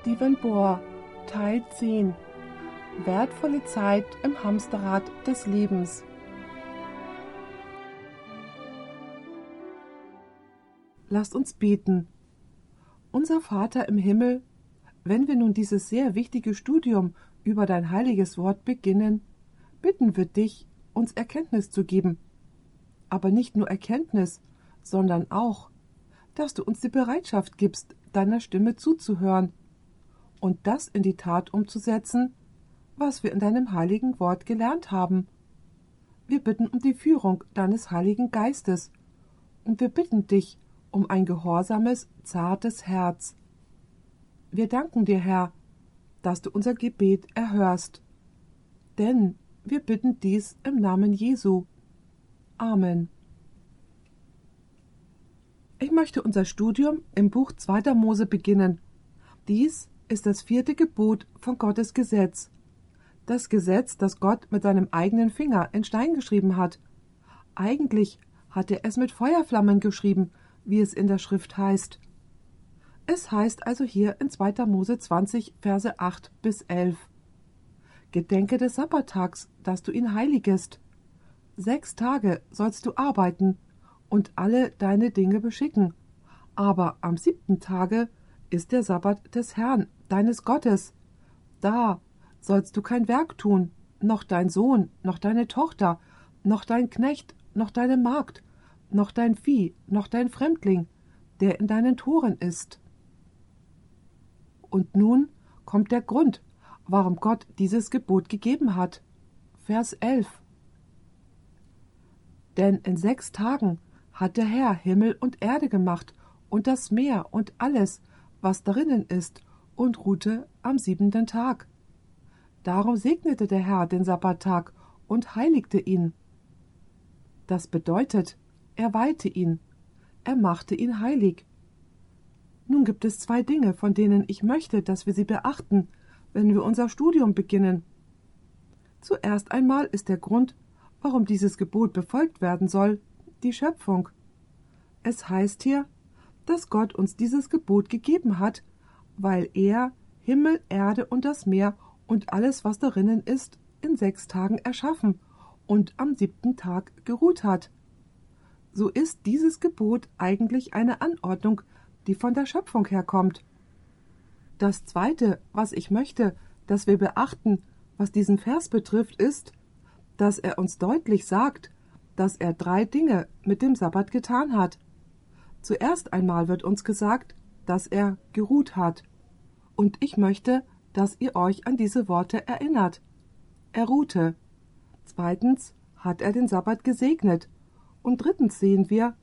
Steven Bohr, Teil 10 Wertvolle Zeit im Hamsterrad des Lebens. Lasst uns beten. Unser Vater im Himmel, wenn wir nun dieses sehr wichtige Studium über dein heiliges Wort beginnen, bitten wir dich, uns Erkenntnis zu geben. Aber nicht nur Erkenntnis, sondern auch, dass du uns die Bereitschaft gibst, deiner Stimme zuzuhören und das in die Tat umzusetzen, was wir in deinem heiligen Wort gelernt haben. Wir bitten um die Führung deines heiligen Geistes, und wir bitten dich um ein gehorsames, zartes Herz. Wir danken dir, Herr, dass du unser Gebet erhörst. Denn wir bitten dies im Namen Jesu. Amen. Ich möchte unser Studium im Buch 2. Mose beginnen. Dies ist das vierte Gebot von Gottes Gesetz. Das Gesetz, das Gott mit seinem eigenen Finger in Stein geschrieben hat. Eigentlich hat er es mit Feuerflammen geschrieben, wie es in der Schrift heißt. Es heißt also hier in 2. Mose 20, Verse 8 bis 11. Gedenke des Sabbattags, dass du ihn heiligest. Sechs Tage sollst du arbeiten und alle deine Dinge beschicken. Aber am siebten Tage ist der Sabbat des Herrn, deines Gottes. Da sollst du kein Werk tun, noch dein Sohn, noch deine Tochter, noch dein Knecht, noch deine Magd, noch dein Vieh, noch dein Fremdling, der in deinen Toren ist. Und nun kommt der Grund, warum Gott dieses Gebot gegeben hat. Vers 11. Denn in sechs Tagen hat der Herr Himmel und Erde gemacht und das Meer und alles, was darinnen ist, und ruhte am siebenten Tag. Darum segnete der Herr den Sabbattag und heiligte ihn. Das bedeutet, er weihte ihn, er machte ihn heilig. Nun gibt es zwei Dinge, von denen ich möchte, dass wir sie beachten, wenn wir unser Studium beginnen. Zuerst einmal ist der Grund, warum dieses Gebot befolgt werden soll, die Schöpfung. Es heißt hier, dass Gott uns dieses Gebot gegeben hat, weil er Himmel, Erde und das Meer und alles, was darinnen ist, in sechs Tagen erschaffen und am siebten Tag geruht hat. So ist dieses Gebot eigentlich eine Anordnung, die von der Schöpfung herkommt. Das Zweite, was ich möchte, dass wir beachten, was diesen Vers betrifft, ist, dass er uns deutlich sagt, dass er drei Dinge mit dem Sabbat getan hat. Zuerst einmal wird uns gesagt, dass er geruht hat. Und ich möchte, dass ihr euch an diese Worte erinnert. Er ruhte. Zweitens hat er den Sabbat gesegnet. Und drittens sehen wir,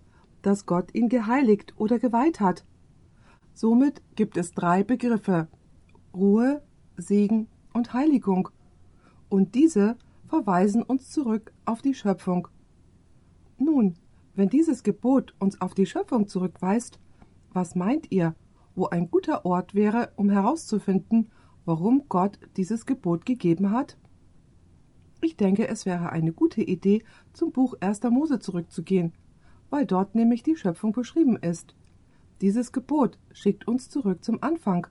dass Gott ihn geheiligt oder geweiht hat. Somit gibt es drei Begriffe Ruhe, Segen und Heiligung. Und diese verweisen uns zurück auf die Schöpfung. Nun, wenn dieses Gebot uns auf die Schöpfung zurückweist, was meint ihr, wo ein guter Ort wäre, um herauszufinden, warum Gott dieses Gebot gegeben hat? Ich denke, es wäre eine gute Idee, zum Buch 1. Mose zurückzugehen, weil dort nämlich die Schöpfung beschrieben ist. Dieses Gebot schickt uns zurück zum Anfang.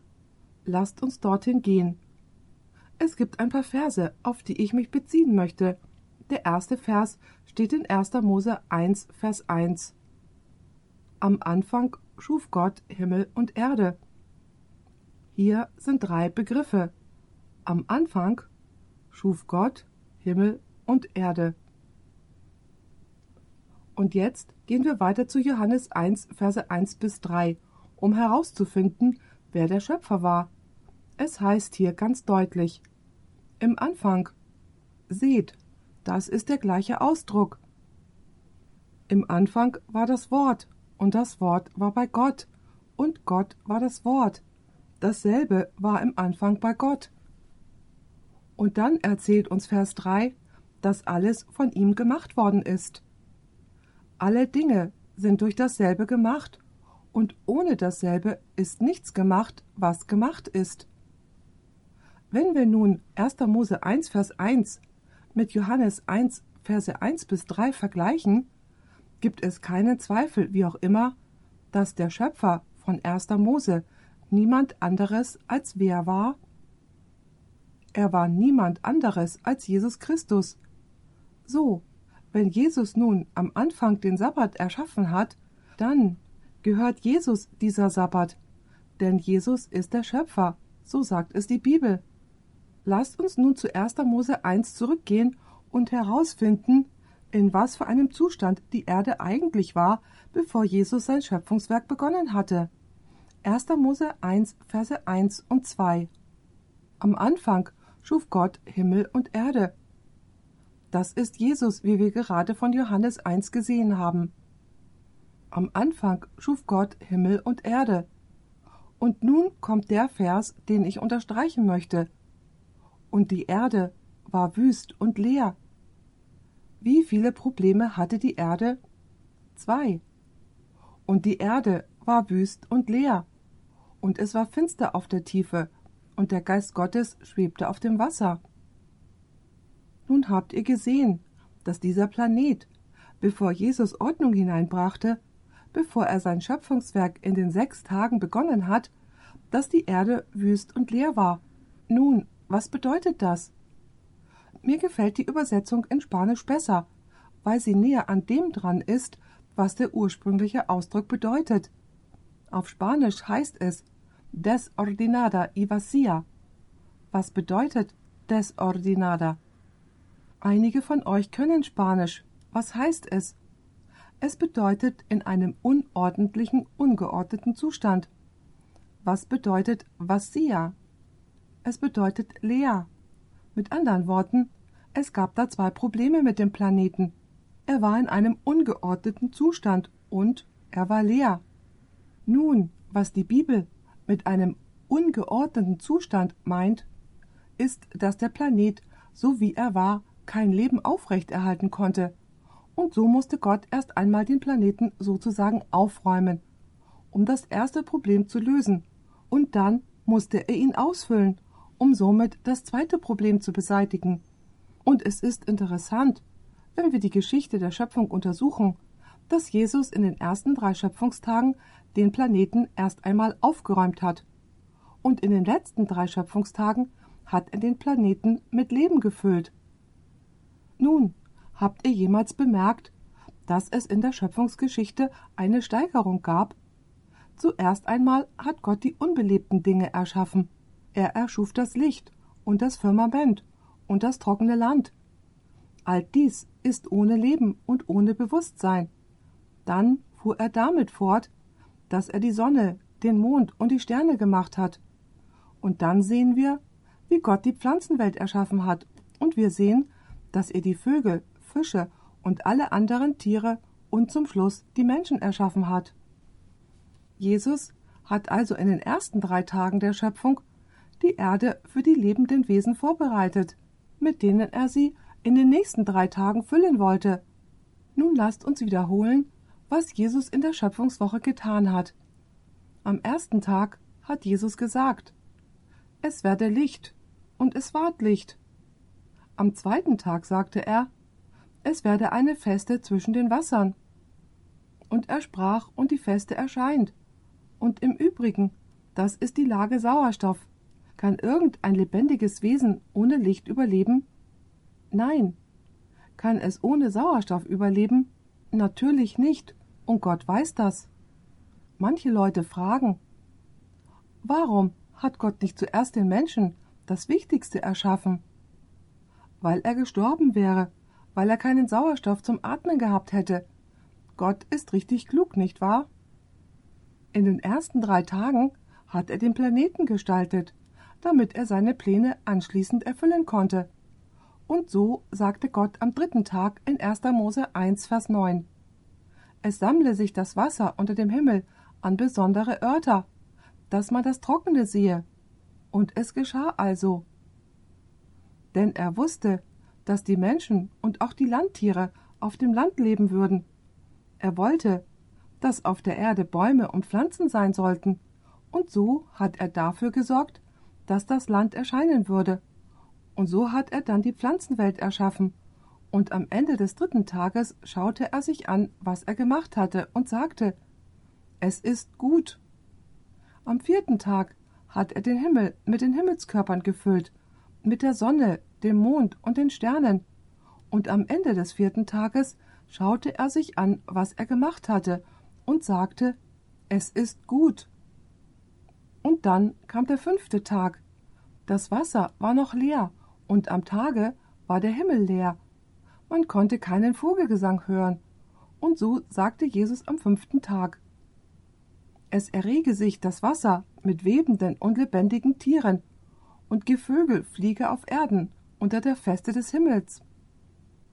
Lasst uns dorthin gehen. Es gibt ein paar Verse, auf die ich mich beziehen möchte. Der erste Vers steht in 1. Mose 1, Vers 1. Am Anfang schuf Gott Himmel und Erde. Hier sind drei Begriffe. Am Anfang schuf Gott Himmel und Erde. Und jetzt gehen wir weiter zu Johannes 1, Verse 1 bis 3, um herauszufinden, wer der Schöpfer war. Es heißt hier ganz deutlich Im Anfang. Seht, das ist der gleiche Ausdruck. Im Anfang war das Wort, und das Wort war bei Gott, und Gott war das Wort. Dasselbe war im Anfang bei Gott. Und dann erzählt uns Vers 3, dass alles von ihm gemacht worden ist. Alle Dinge sind durch dasselbe gemacht, und ohne dasselbe ist nichts gemacht, was gemacht ist. Wenn wir nun 1. Mose 1, Vers 1 mit Johannes 1, Verse 1 bis 3 vergleichen, gibt es keinen Zweifel, wie auch immer, dass der Schöpfer von 1. Mose niemand anderes als wer war? Er war niemand anderes als Jesus Christus. So, wenn Jesus nun am Anfang den Sabbat erschaffen hat, dann gehört Jesus dieser Sabbat, denn Jesus ist der Schöpfer, so sagt es die Bibel. Lasst uns nun zu 1. Mose 1 zurückgehen und herausfinden, in was für einem Zustand die Erde eigentlich war, bevor Jesus sein Schöpfungswerk begonnen hatte. 1. Mose 1, Verse 1 und 2. Am Anfang schuf Gott Himmel und Erde. Das ist Jesus, wie wir gerade von Johannes 1 gesehen haben. Am Anfang schuf Gott Himmel und Erde. Und nun kommt der Vers, den ich unterstreichen möchte. Und die Erde war wüst und leer. Wie viele Probleme hatte die Erde? Zwei. Und die Erde war wüst und leer. Und es war finster auf der Tiefe, und der Geist Gottes schwebte auf dem Wasser. Nun habt ihr gesehen, dass dieser Planet, bevor Jesus Ordnung hineinbrachte, bevor er sein Schöpfungswerk in den sechs Tagen begonnen hat, dass die Erde wüst und leer war. Nun, was bedeutet das? Mir gefällt die Übersetzung in Spanisch besser, weil sie näher an dem dran ist, was der ursprüngliche Ausdruck bedeutet. Auf Spanisch heißt es desordenada y vacía. Was bedeutet desordenada? Einige von euch können Spanisch. Was heißt es? Es bedeutet in einem unordentlichen, ungeordneten Zustand. Was bedeutet Vassia? Es bedeutet leer. Mit anderen Worten, es gab da zwei Probleme mit dem Planeten. Er war in einem ungeordneten Zustand und er war leer. Nun, was die Bibel mit einem ungeordneten Zustand meint, ist, dass der Planet, so wie er war, kein Leben aufrechterhalten konnte und so musste Gott erst einmal den Planeten sozusagen aufräumen, um das erste Problem zu lösen, und dann musste er ihn ausfüllen, um somit das zweite Problem zu beseitigen. Und es ist interessant, wenn wir die Geschichte der Schöpfung untersuchen, dass Jesus in den ersten drei Schöpfungstagen den Planeten erst einmal aufgeräumt hat. Und in den letzten drei Schöpfungstagen hat er den Planeten mit Leben gefüllt. Nun, Habt ihr jemals bemerkt, dass es in der Schöpfungsgeschichte eine Steigerung gab? Zuerst einmal hat Gott die unbelebten Dinge erschaffen. Er erschuf das Licht und das Firmament und das trockene Land. All dies ist ohne Leben und ohne Bewusstsein. Dann fuhr er damit fort, dass er die Sonne, den Mond und die Sterne gemacht hat. Und dann sehen wir, wie Gott die Pflanzenwelt erschaffen hat, und wir sehen, dass er die Vögel, Fische und alle anderen Tiere und zum Schluss die Menschen erschaffen hat. Jesus hat also in den ersten drei Tagen der Schöpfung die Erde für die lebenden Wesen vorbereitet, mit denen er sie in den nächsten drei Tagen füllen wollte. Nun lasst uns wiederholen, was Jesus in der Schöpfungswoche getan hat. Am ersten Tag hat Jesus gesagt, es werde Licht, und es ward Licht. Am zweiten Tag sagte er, es werde eine Feste zwischen den Wassern. Und er sprach, und die Feste erscheint. Und im Übrigen, das ist die Lage Sauerstoff. Kann irgendein lebendiges Wesen ohne Licht überleben? Nein. Kann es ohne Sauerstoff überleben? Natürlich nicht, und Gott weiß das. Manche Leute fragen, warum hat Gott nicht zuerst den Menschen, das Wichtigste, erschaffen? Weil er gestorben wäre, weil er keinen Sauerstoff zum Atmen gehabt hätte. Gott ist richtig klug, nicht wahr? In den ersten drei Tagen hat er den Planeten gestaltet, damit er seine Pläne anschließend erfüllen konnte. Und so sagte Gott am dritten Tag in 1. Mose 1, Vers 9. Es sammle sich das Wasser unter dem Himmel an besondere Örter, dass man das Trockene sehe. Und es geschah also. Denn er wusste, dass die Menschen und auch die Landtiere auf dem Land leben würden. Er wollte, dass auf der Erde Bäume und Pflanzen sein sollten, und so hat er dafür gesorgt, dass das Land erscheinen würde. Und so hat er dann die Pflanzenwelt erschaffen. Und am Ende des dritten Tages schaute er sich an, was er gemacht hatte, und sagte Es ist gut. Am vierten Tag hat er den Himmel mit den Himmelskörpern gefüllt, mit der Sonne, dem Mond und den Sternen. Und am Ende des vierten Tages schaute er sich an, was er gemacht hatte, und sagte, es ist gut. Und dann kam der fünfte Tag. Das Wasser war noch leer, und am Tage war der Himmel leer. Man konnte keinen Vogelgesang hören. Und so sagte Jesus am fünften Tag. Es errege sich das Wasser mit webenden und lebendigen Tieren, und Gevögel fliege auf Erden unter der Feste des Himmels.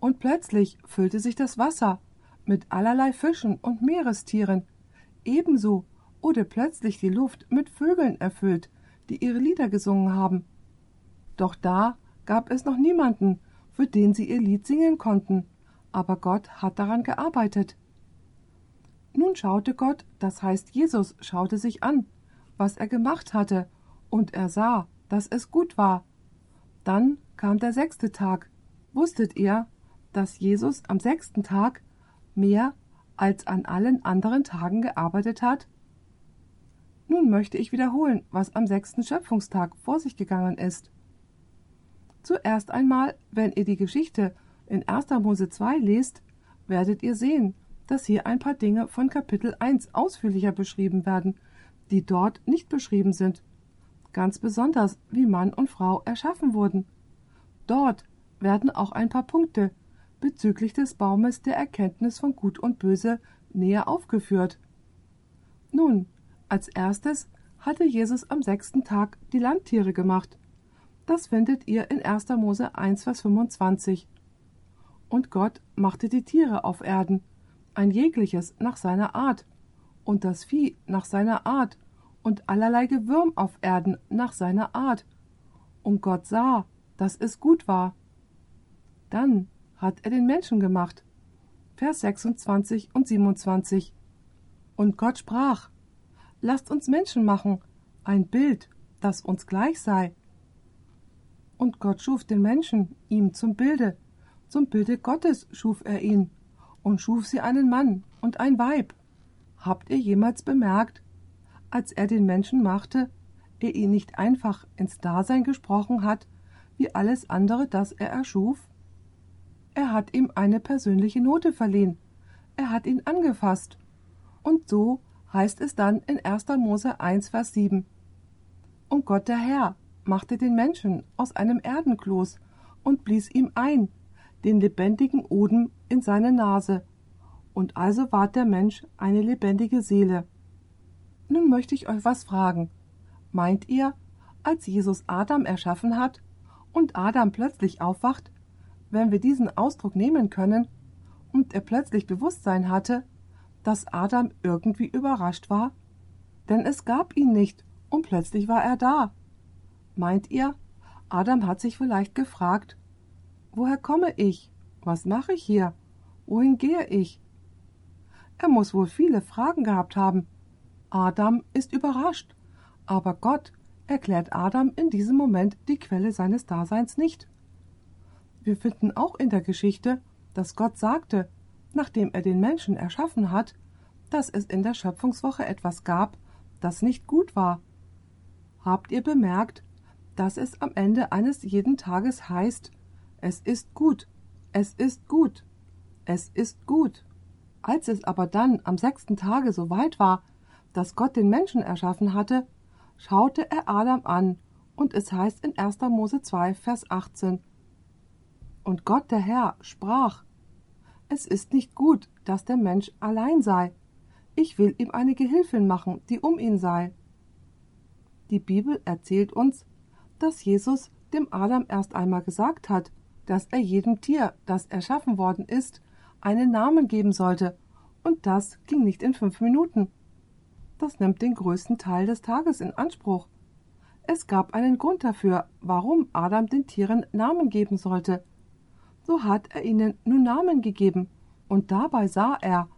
Und plötzlich füllte sich das Wasser mit allerlei Fischen und Meerestieren, ebenso wurde plötzlich die Luft mit Vögeln erfüllt, die ihre Lieder gesungen haben. Doch da gab es noch niemanden, für den sie ihr Lied singen konnten, aber Gott hat daran gearbeitet. Nun schaute Gott, das heißt Jesus schaute sich an, was er gemacht hatte, und er sah, dass es gut war. Dann kam der sechste Tag. Wusstet ihr, dass Jesus am sechsten Tag mehr als an allen anderen Tagen gearbeitet hat? Nun möchte ich wiederholen, was am sechsten Schöpfungstag vor sich gegangen ist. Zuerst einmal, wenn ihr die Geschichte in 1. Mose 2 lest, werdet ihr sehen, dass hier ein paar Dinge von Kapitel 1 ausführlicher beschrieben werden, die dort nicht beschrieben sind. Ganz besonders, wie Mann und Frau erschaffen wurden. Dort werden auch ein paar Punkte bezüglich des Baumes der Erkenntnis von Gut und Böse näher aufgeführt. Nun, als erstes hatte Jesus am sechsten Tag die Landtiere gemacht. Das findet ihr in 1. Mose 1, Vers 25. Und Gott machte die Tiere auf Erden, ein jegliches nach seiner Art, und das Vieh nach seiner Art, und allerlei Gewürm auf Erden nach seiner Art. Und Gott sah, dass es gut war. Dann hat er den Menschen gemacht. Vers 26 und 27. Und Gott sprach, Lasst uns Menschen machen, ein Bild, das uns gleich sei. Und Gott schuf den Menschen ihm zum Bilde, zum Bilde Gottes schuf er ihn und schuf sie einen Mann und ein Weib. Habt ihr jemals bemerkt, als er den Menschen machte, er ihn nicht einfach ins Dasein gesprochen hat, wie alles andere, das er erschuf? Er hat ihm eine persönliche Note verliehen, er hat ihn angefasst. Und so heißt es dann in 1. Mose 1, Vers 7. Und Gott der Herr machte den Menschen aus einem Erdenkloß und blies ihm ein, den lebendigen Odem in seine Nase, und also ward der Mensch eine lebendige Seele. Nun möchte ich euch was fragen. Meint ihr, als Jesus Adam erschaffen hat und Adam plötzlich aufwacht, wenn wir diesen Ausdruck nehmen können, und er plötzlich Bewusstsein hatte, dass Adam irgendwie überrascht war? Denn es gab ihn nicht, und plötzlich war er da. Meint ihr, Adam hat sich vielleicht gefragt, woher komme ich? Was mache ich hier? Wohin gehe ich? Er muss wohl viele Fragen gehabt haben. Adam ist überrascht, aber Gott erklärt Adam in diesem Moment die Quelle seines Daseins nicht. Wir finden auch in der Geschichte, dass Gott sagte, nachdem er den Menschen erschaffen hat, dass es in der Schöpfungswoche etwas gab, das nicht gut war. Habt ihr bemerkt, dass es am Ende eines jeden Tages heißt, es ist gut, es ist gut, es ist gut. Als es aber dann am sechsten Tage so weit war, dass Gott den Menschen erschaffen hatte, schaute er Adam an, und es heißt in 1. Mose 2, Vers 18. Und Gott der Herr sprach, Es ist nicht gut, dass der Mensch allein sei. Ich will ihm eine Gehilfin machen, die um ihn sei. Die Bibel erzählt uns, dass Jesus dem Adam erst einmal gesagt hat, dass er jedem Tier, das erschaffen worden ist, einen Namen geben sollte, und das ging nicht in fünf Minuten. Das nimmt den größten Teil des Tages in Anspruch. Es gab einen Grund dafür, warum Adam den Tieren Namen geben sollte. So hat er ihnen nun Namen gegeben, und dabei sah er,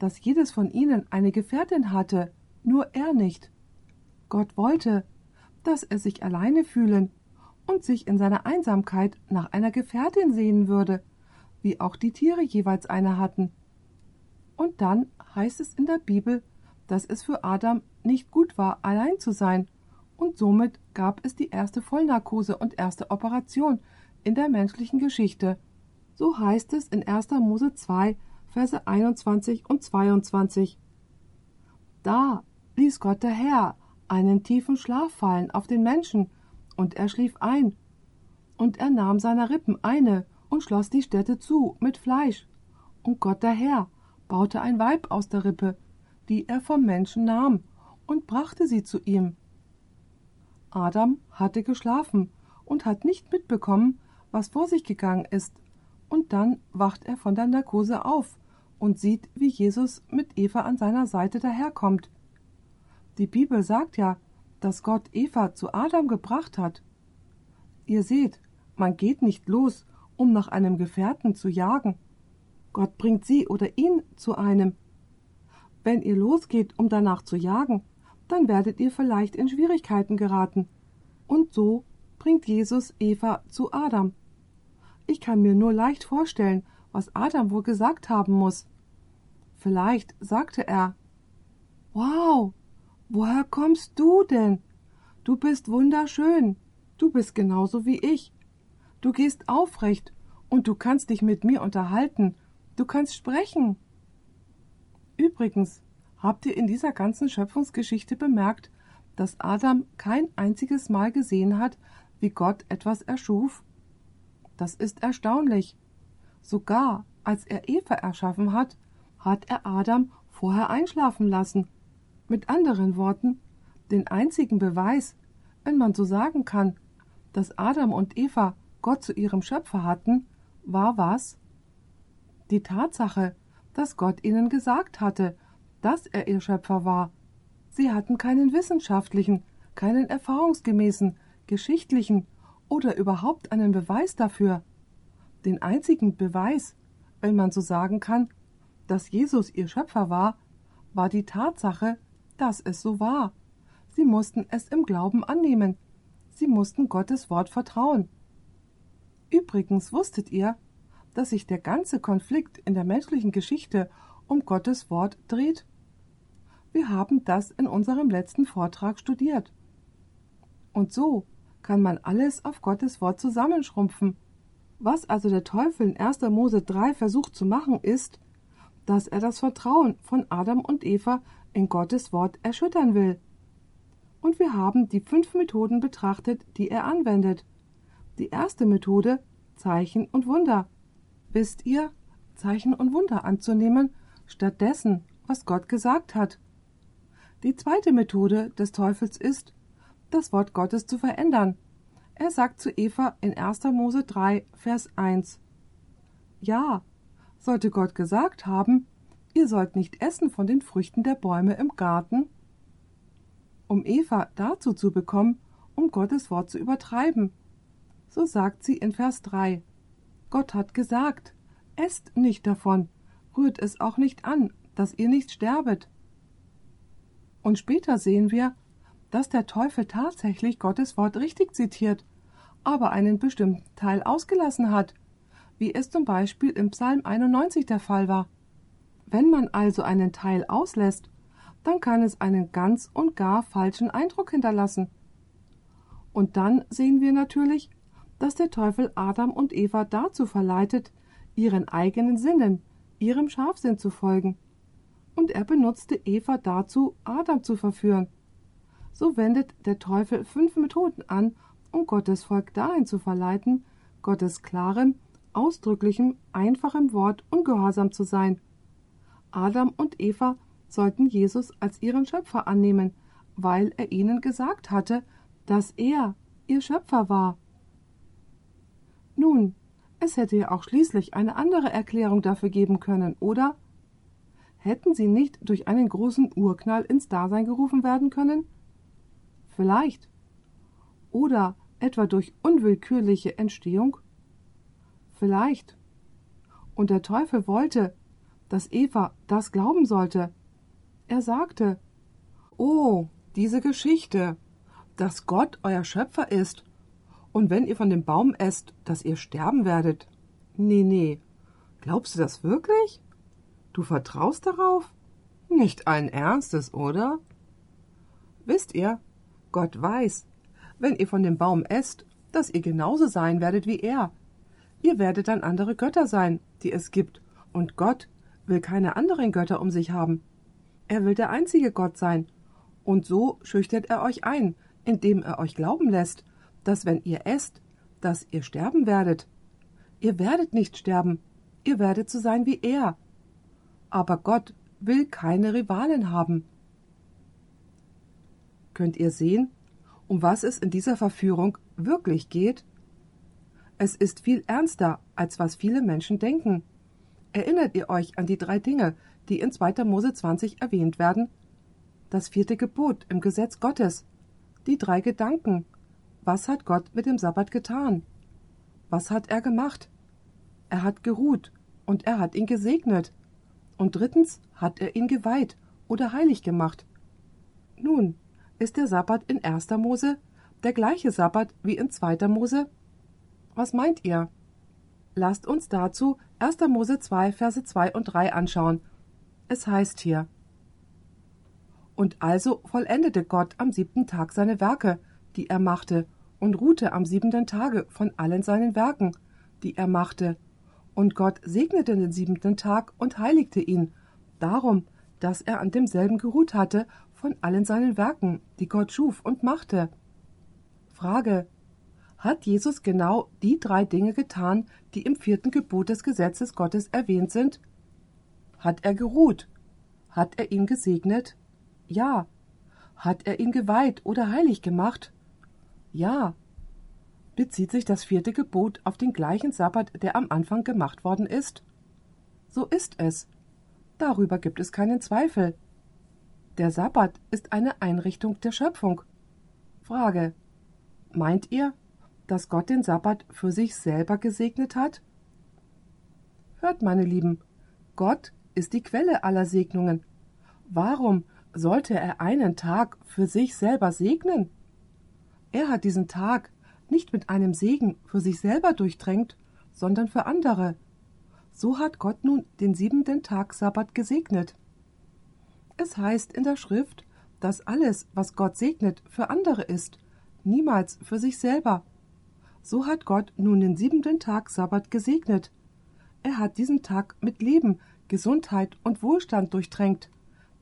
dass jedes von ihnen eine Gefährtin hatte, nur er nicht. Gott wollte, dass er sich alleine fühlen und sich in seiner Einsamkeit nach einer Gefährtin sehen würde, wie auch die Tiere jeweils eine hatten. Und dann heißt es in der Bibel, dass es für Adam nicht gut war, allein zu sein, und somit gab es die erste Vollnarkose und erste Operation in der menschlichen Geschichte. So heißt es in 1. Mose 2, Verse 21 und 22. Da ließ Gott der Herr einen tiefen Schlaf fallen auf den Menschen, und er schlief ein. Und er nahm seiner Rippen eine und schloss die Stätte zu mit Fleisch. Und Gott der Herr baute ein Weib aus der Rippe, die er vom Menschen nahm, und brachte sie zu ihm. Adam hatte geschlafen und hat nicht mitbekommen, was vor sich gegangen ist, und dann wacht er von der Narkose auf und sieht, wie Jesus mit Eva an seiner Seite daherkommt. Die Bibel sagt ja, dass Gott Eva zu Adam gebracht hat. Ihr seht, man geht nicht los, um nach einem Gefährten zu jagen. Gott bringt sie oder ihn zu einem. Wenn ihr losgeht, um danach zu jagen, dann werdet ihr vielleicht in Schwierigkeiten geraten. Und so bringt Jesus Eva zu Adam. Ich kann mir nur leicht vorstellen, was Adam wohl gesagt haben muss. Vielleicht sagte er Wow, woher kommst du denn? Du bist wunderschön, du bist genauso wie ich. Du gehst aufrecht und du kannst dich mit mir unterhalten, du kannst sprechen. Übrigens, habt ihr in dieser ganzen Schöpfungsgeschichte bemerkt, dass Adam kein einziges Mal gesehen hat, wie Gott etwas erschuf? Das ist erstaunlich. Sogar als er Eva erschaffen hat, hat er Adam vorher einschlafen lassen. Mit anderen Worten, den einzigen Beweis, wenn man so sagen kann, dass Adam und Eva Gott zu ihrem Schöpfer hatten, war was? Die Tatsache, dass Gott ihnen gesagt hatte, dass er ihr Schöpfer war. Sie hatten keinen wissenschaftlichen, keinen erfahrungsgemäßen, geschichtlichen oder überhaupt einen Beweis dafür. Den einzigen Beweis, wenn man so sagen kann, dass Jesus ihr Schöpfer war, war die Tatsache, dass es so war. Sie mussten es im Glauben annehmen. Sie mussten Gottes Wort vertrauen. Übrigens wusstet ihr, dass sich der ganze Konflikt in der menschlichen Geschichte um Gottes Wort dreht? Wir haben das in unserem letzten Vortrag studiert. Und so kann man alles auf Gottes Wort zusammenschrumpfen. Was also der Teufel in 1. Mose 3 versucht zu machen, ist, dass er das Vertrauen von Adam und Eva in Gottes Wort erschüttern will. Und wir haben die fünf Methoden betrachtet, die er anwendet. Die erste Methode Zeichen und Wunder. Wisst ihr, Zeichen und Wunder anzunehmen, statt dessen, was Gott gesagt hat. Die zweite Methode des Teufels ist, das Wort Gottes zu verändern. Er sagt zu Eva in 1. Mose 3, Vers 1: Ja, sollte Gott gesagt haben, ihr sollt nicht essen von den Früchten der Bäume im Garten? Um Eva dazu zu bekommen, um Gottes Wort zu übertreiben. So sagt sie in Vers 3: Gott hat gesagt, esst nicht davon, rührt es auch nicht an, dass ihr nicht sterbet. Und später sehen wir, dass der Teufel tatsächlich Gottes Wort richtig zitiert, aber einen bestimmten Teil ausgelassen hat, wie es zum Beispiel im Psalm 91 der Fall war. Wenn man also einen Teil auslässt, dann kann es einen ganz und gar falschen Eindruck hinterlassen. Und dann sehen wir natürlich, dass der Teufel Adam und Eva dazu verleitet, ihren eigenen Sinnen, ihrem Scharfsinn zu folgen. Und er benutzte Eva dazu, Adam zu verführen. So wendet der Teufel fünf Methoden an, um Gottes Volk dahin zu verleiten, Gottes klarem, ausdrücklichem, einfachem Wort ungehorsam zu sein. Adam und Eva sollten Jesus als ihren Schöpfer annehmen, weil er ihnen gesagt hatte, dass er ihr Schöpfer war. Nun, es hätte ja auch schließlich eine andere Erklärung dafür geben können, oder? Hätten sie nicht durch einen großen Urknall ins Dasein gerufen werden können? Vielleicht. Oder etwa durch unwillkürliche Entstehung? Vielleicht. Und der Teufel wollte, dass Eva das glauben sollte. Er sagte, Oh, diese Geschichte, dass Gott euer Schöpfer ist, und wenn ihr von dem Baum esst, dass ihr sterben werdet. Nee, nee. Glaubst du das wirklich? Du vertraust darauf? Nicht allen Ernstes, oder? Wisst ihr, Gott weiß, wenn ihr von dem Baum esst, dass ihr genauso sein werdet wie er. Ihr werdet dann andere Götter sein, die es gibt, und Gott will keine anderen Götter um sich haben. Er will der einzige Gott sein, und so schüchtert er euch ein, indem er euch glauben lässt, dass wenn ihr esst, dass ihr sterben werdet. Ihr werdet nicht sterben, ihr werdet so sein wie er. Aber Gott will keine Rivalen haben. Könnt ihr sehen, um was es in dieser Verführung wirklich geht? Es ist viel ernster, als was viele Menschen denken. Erinnert ihr euch an die drei Dinge, die in 2. Mose 20 erwähnt werden? Das vierte Gebot im Gesetz Gottes. Die drei Gedanken. Was hat Gott mit dem Sabbat getan? Was hat er gemacht? Er hat geruht und er hat ihn gesegnet. Und drittens hat er ihn geweiht oder heilig gemacht. Nun, ist der Sabbat in 1. Mose der gleiche Sabbat wie in 2. Mose? Was meint ihr? Lasst uns dazu 1. Mose 2, Verse 2 und 3 anschauen. Es heißt hier: Und also vollendete Gott am siebten Tag seine Werke, die er machte, und ruhte am siebenten Tage von allen seinen Werken, die er machte. Und Gott segnete den siebenten Tag und heiligte ihn, darum, dass er an demselben geruht hatte von allen seinen Werken, die Gott schuf und machte. Frage. Hat Jesus genau die drei Dinge getan, die im vierten Gebot des Gesetzes Gottes erwähnt sind? Hat er geruht? Hat er ihn gesegnet? Ja. Hat er ihn geweiht oder heilig gemacht? Ja. Bezieht sich das vierte Gebot auf den gleichen Sabbat, der am Anfang gemacht worden ist? So ist es. Darüber gibt es keinen Zweifel. Der Sabbat ist eine Einrichtung der Schöpfung. Frage. Meint ihr, dass Gott den Sabbat für sich selber gesegnet hat? Hört, meine Lieben, Gott ist die Quelle aller Segnungen. Warum sollte er einen Tag für sich selber segnen? Er hat diesen Tag nicht mit einem Segen für sich selber durchdrängt, sondern für andere. So hat Gott nun den siebenten Tag Sabbat gesegnet. Es heißt in der Schrift, dass alles, was Gott segnet, für andere ist, niemals für sich selber. So hat Gott nun den siebenten Tag Sabbat gesegnet. Er hat diesen Tag mit Leben, Gesundheit und Wohlstand durchtränkt.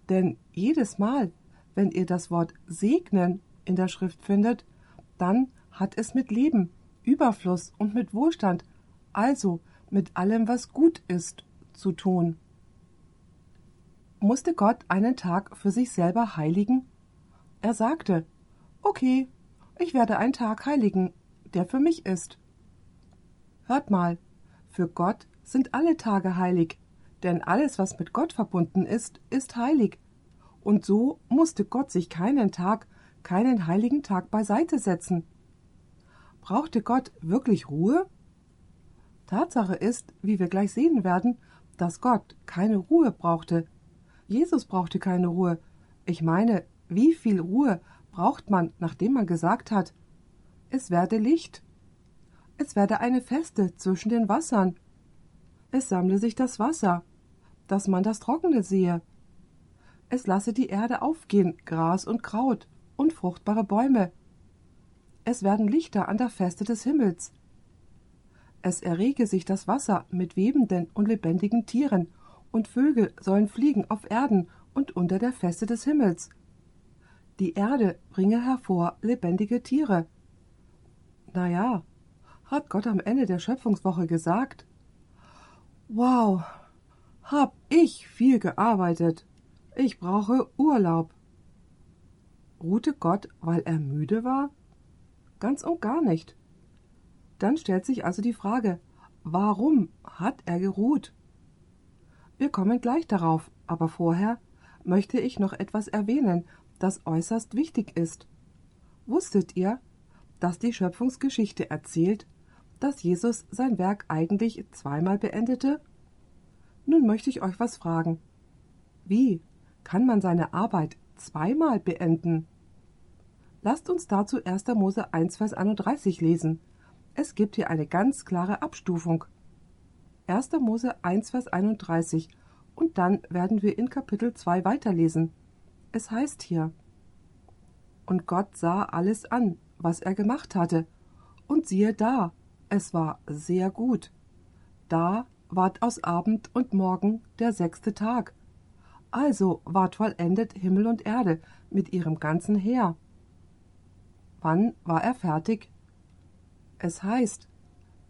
Denn jedes Mal, wenn ihr das Wort segnen in der Schrift findet, dann hat es mit Leben, Überfluss und mit Wohlstand, also mit allem, was gut ist, zu tun musste Gott einen Tag für sich selber heiligen? Er sagte, Okay, ich werde einen Tag heiligen, der für mich ist. Hört mal, für Gott sind alle Tage heilig, denn alles, was mit Gott verbunden ist, ist heilig. Und so musste Gott sich keinen Tag, keinen heiligen Tag beiseite setzen. Brauchte Gott wirklich Ruhe? Tatsache ist, wie wir gleich sehen werden, dass Gott keine Ruhe brauchte, Jesus brauchte keine Ruhe. Ich meine, wie viel Ruhe braucht man, nachdem man gesagt hat, es werde Licht. Es werde eine Feste zwischen den Wassern. Es sammle sich das Wasser, dass man das Trockene sehe. Es lasse die Erde aufgehen, Gras und Kraut und fruchtbare Bäume. Es werden Lichter an der Feste des Himmels. Es errege sich das Wasser mit webenden und lebendigen Tieren und Vögel sollen fliegen auf Erden und unter der Feste des Himmels. Die Erde bringe hervor lebendige Tiere. Na ja, hat Gott am Ende der Schöpfungswoche gesagt. Wow, hab ich viel gearbeitet. Ich brauche Urlaub. Ruhte Gott, weil er müde war? Ganz und gar nicht. Dann stellt sich also die Frage, warum hat er geruht? Wir kommen gleich darauf, aber vorher möchte ich noch etwas erwähnen, das äußerst wichtig ist. Wusstet ihr, dass die Schöpfungsgeschichte erzählt, dass Jesus sein Werk eigentlich zweimal beendete? Nun möchte ich euch was fragen. Wie kann man seine Arbeit zweimal beenden? Lasst uns dazu 1. Mose 1, Vers 31 lesen. Es gibt hier eine ganz klare Abstufung. 1. Mose 1, Vers 31 und dann werden wir in Kapitel 2 weiterlesen. Es heißt hier: Und Gott sah alles an, was er gemacht hatte, und siehe da, es war sehr gut. Da ward aus Abend und Morgen der sechste Tag. Also ward vollendet Himmel und Erde mit ihrem ganzen Heer. Wann war er fertig? Es heißt,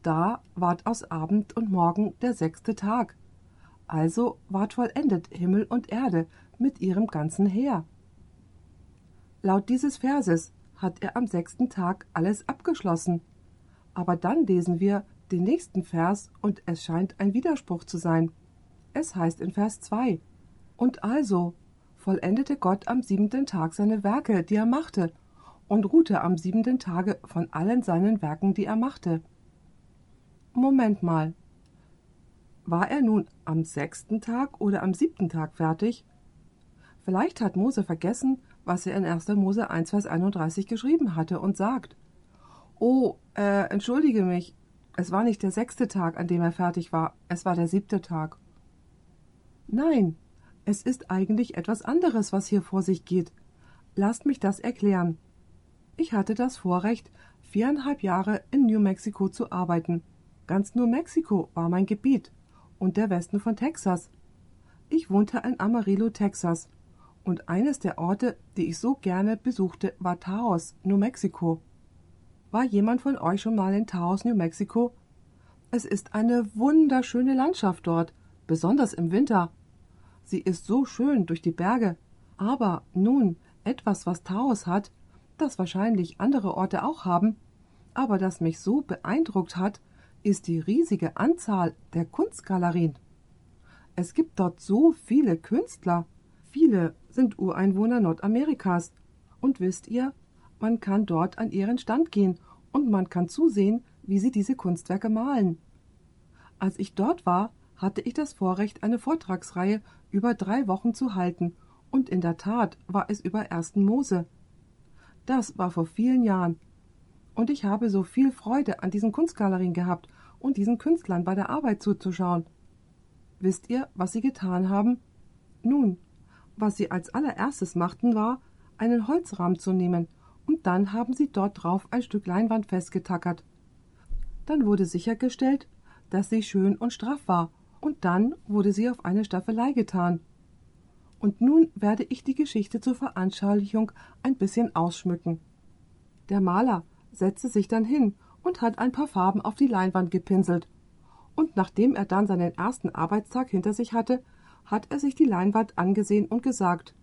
da ward aus Abend und Morgen der sechste Tag. Also ward vollendet Himmel und Erde mit ihrem ganzen Heer. Laut dieses Verses hat er am sechsten Tag alles abgeschlossen. Aber dann lesen wir den nächsten Vers und es scheint ein Widerspruch zu sein. Es heißt in Vers 2: Und also vollendete Gott am siebenten Tag seine Werke, die er machte, und ruhte am siebenten Tage von allen seinen Werken, die er machte. Moment mal. War er nun am sechsten Tag oder am siebten Tag fertig? Vielleicht hat Mose vergessen, was er in 1. Mose 1, Vers 31 geschrieben hatte und sagt, Oh, äh, entschuldige mich, es war nicht der sechste Tag, an dem er fertig war, es war der siebte Tag. Nein, es ist eigentlich etwas anderes, was hier vor sich geht. Lasst mich das erklären. Ich hatte das Vorrecht, viereinhalb Jahre in New Mexico zu arbeiten. Ganz New Mexico war mein Gebiet und der Westen von Texas. Ich wohnte in Amarillo, Texas, und eines der Orte, die ich so gerne besuchte, war Taos, New Mexico. War jemand von euch schon mal in Taos, New Mexico? Es ist eine wunderschöne Landschaft dort, besonders im Winter. Sie ist so schön durch die Berge. Aber nun, etwas, was Taos hat, das wahrscheinlich andere Orte auch haben, aber das mich so beeindruckt hat, ist die riesige Anzahl der Kunstgalerien. Es gibt dort so viele Künstler. Viele sind Ureinwohner Nordamerikas. Und wisst ihr, man kann dort an ihren Stand gehen und man kann zusehen, wie sie diese Kunstwerke malen. Als ich dort war, hatte ich das Vorrecht, eine Vortragsreihe über drei Wochen zu halten, und in der Tat war es über ersten Mose. Das war vor vielen Jahren. Und ich habe so viel Freude an diesen Kunstgalerien gehabt und diesen Künstlern bei der Arbeit zuzuschauen. Wisst ihr, was sie getan haben? Nun, was sie als allererstes machten, war, einen Holzrahmen zu nehmen, und dann haben sie dort drauf ein Stück Leinwand festgetackert. Dann wurde sichergestellt, dass sie schön und straff war, und dann wurde sie auf eine Staffelei getan. Und nun werde ich die Geschichte zur Veranschaulichung ein bisschen ausschmücken. Der Maler setzte sich dann hin und hat ein paar Farben auf die Leinwand gepinselt. Und nachdem er dann seinen ersten Arbeitstag hinter sich hatte, hat er sich die Leinwand angesehen und gesagt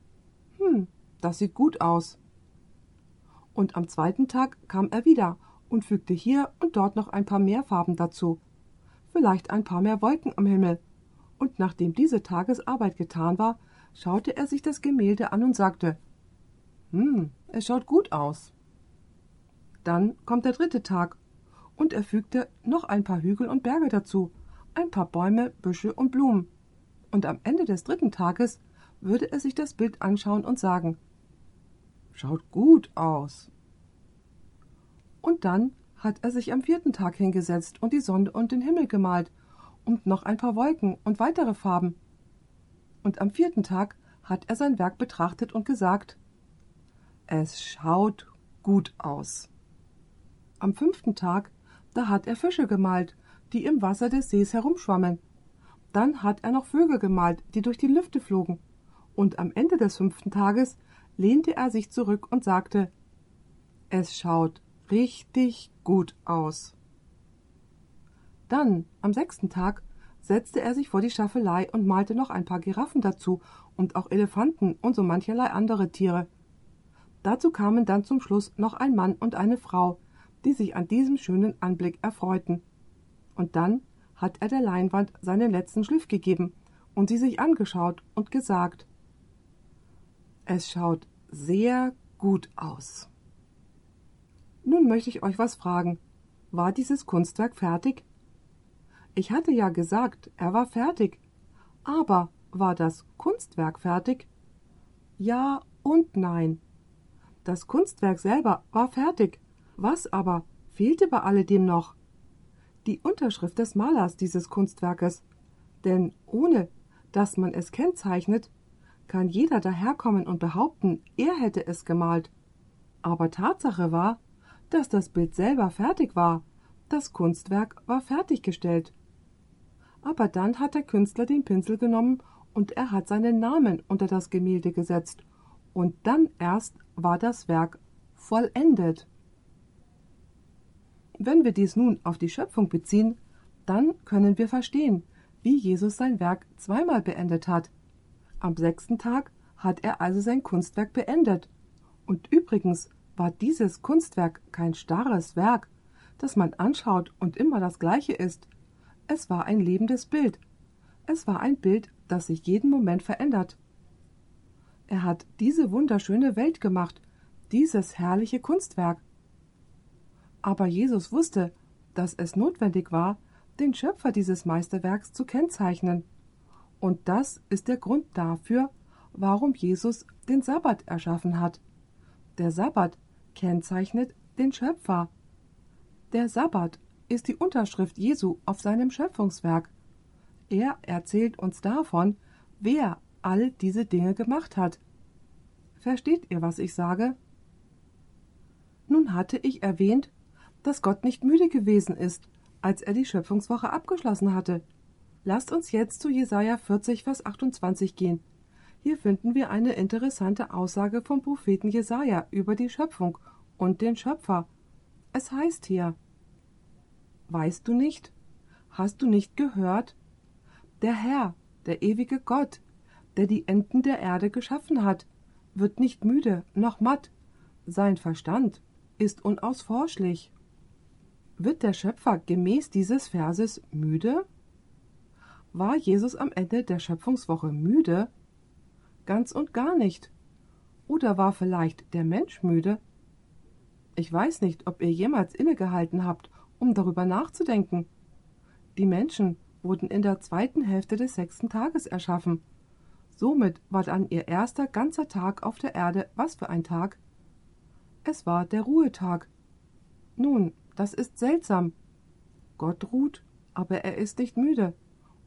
Hm, das sieht gut aus. Und am zweiten Tag kam er wieder und fügte hier und dort noch ein paar mehr Farben dazu, vielleicht ein paar mehr Wolken am Himmel. Und nachdem diese Tagesarbeit getan war, schaute er sich das Gemälde an und sagte Hm, es schaut gut aus. Dann kommt der dritte Tag, und er fügte noch ein paar Hügel und Berge dazu, ein paar Bäume, Büsche und Blumen. Und am Ende des dritten Tages würde er sich das Bild anschauen und sagen Schaut gut aus. Und dann hat er sich am vierten Tag hingesetzt und die Sonne und den Himmel gemalt und noch ein paar Wolken und weitere Farben und am vierten Tag hat er sein Werk betrachtet und gesagt Es schaut gut aus. Am fünften Tag, da hat er Fische gemalt, die im Wasser des Sees herumschwammen. Dann hat er noch Vögel gemalt, die durch die Lüfte flogen. Und am Ende des fünften Tages lehnte er sich zurück und sagte Es schaut richtig gut aus. Dann, am sechsten Tag, setzte er sich vor die Staffelei und malte noch ein paar Giraffen dazu und auch Elefanten und so mancherlei andere Tiere. Dazu kamen dann zum Schluss noch ein Mann und eine Frau, die sich an diesem schönen Anblick erfreuten. Und dann hat er der Leinwand seinen letzten Schliff gegeben und sie sich angeschaut und gesagt Es schaut sehr gut aus. Nun möchte ich euch was fragen. War dieses Kunstwerk fertig? Ich hatte ja gesagt, er war fertig. Aber war das Kunstwerk fertig? Ja und nein. Das Kunstwerk selber war fertig. Was aber fehlte bei alledem noch? Die Unterschrift des Malers dieses Kunstwerkes. Denn ohne dass man es kennzeichnet, kann jeder daherkommen und behaupten, er hätte es gemalt. Aber Tatsache war, dass das Bild selber fertig war. Das Kunstwerk war fertiggestellt. Aber dann hat der Künstler den Pinsel genommen und er hat seinen Namen unter das Gemälde gesetzt. Und dann erst war das Werk vollendet. Wenn wir dies nun auf die Schöpfung beziehen, dann können wir verstehen, wie Jesus sein Werk zweimal beendet hat. Am sechsten Tag hat er also sein Kunstwerk beendet. Und übrigens war dieses Kunstwerk kein starres Werk, das man anschaut und immer das gleiche ist. Es war ein lebendes Bild. Es war ein Bild, das sich jeden Moment verändert. Er hat diese wunderschöne Welt gemacht, dieses herrliche Kunstwerk. Aber Jesus wusste, dass es notwendig war, den Schöpfer dieses Meisterwerks zu kennzeichnen. Und das ist der Grund dafür, warum Jesus den Sabbat erschaffen hat. Der Sabbat kennzeichnet den Schöpfer. Der Sabbat ist die Unterschrift Jesu auf seinem Schöpfungswerk. Er erzählt uns davon, wer all diese Dinge gemacht hat. Versteht ihr, was ich sage? Nun hatte ich erwähnt, dass Gott nicht müde gewesen ist, als er die Schöpfungswoche abgeschlossen hatte. Lasst uns jetzt zu Jesaja 40, Vers 28 gehen. Hier finden wir eine interessante Aussage vom Propheten Jesaja über die Schöpfung und den Schöpfer. Es heißt hier: Weißt du nicht? Hast du nicht gehört? Der Herr, der ewige Gott, der die Enden der Erde geschaffen hat, wird nicht müde noch matt. Sein Verstand ist unausforschlich. Wird der Schöpfer gemäß dieses Verses müde? War Jesus am Ende der Schöpfungswoche müde? Ganz und gar nicht. Oder war vielleicht der Mensch müde? Ich weiß nicht, ob ihr jemals innegehalten habt, um darüber nachzudenken. Die Menschen wurden in der zweiten Hälfte des sechsten Tages erschaffen. Somit war dann ihr erster ganzer Tag auf der Erde was für ein Tag? Es war der Ruhetag. Nun, das ist seltsam. Gott ruht, aber er ist nicht müde.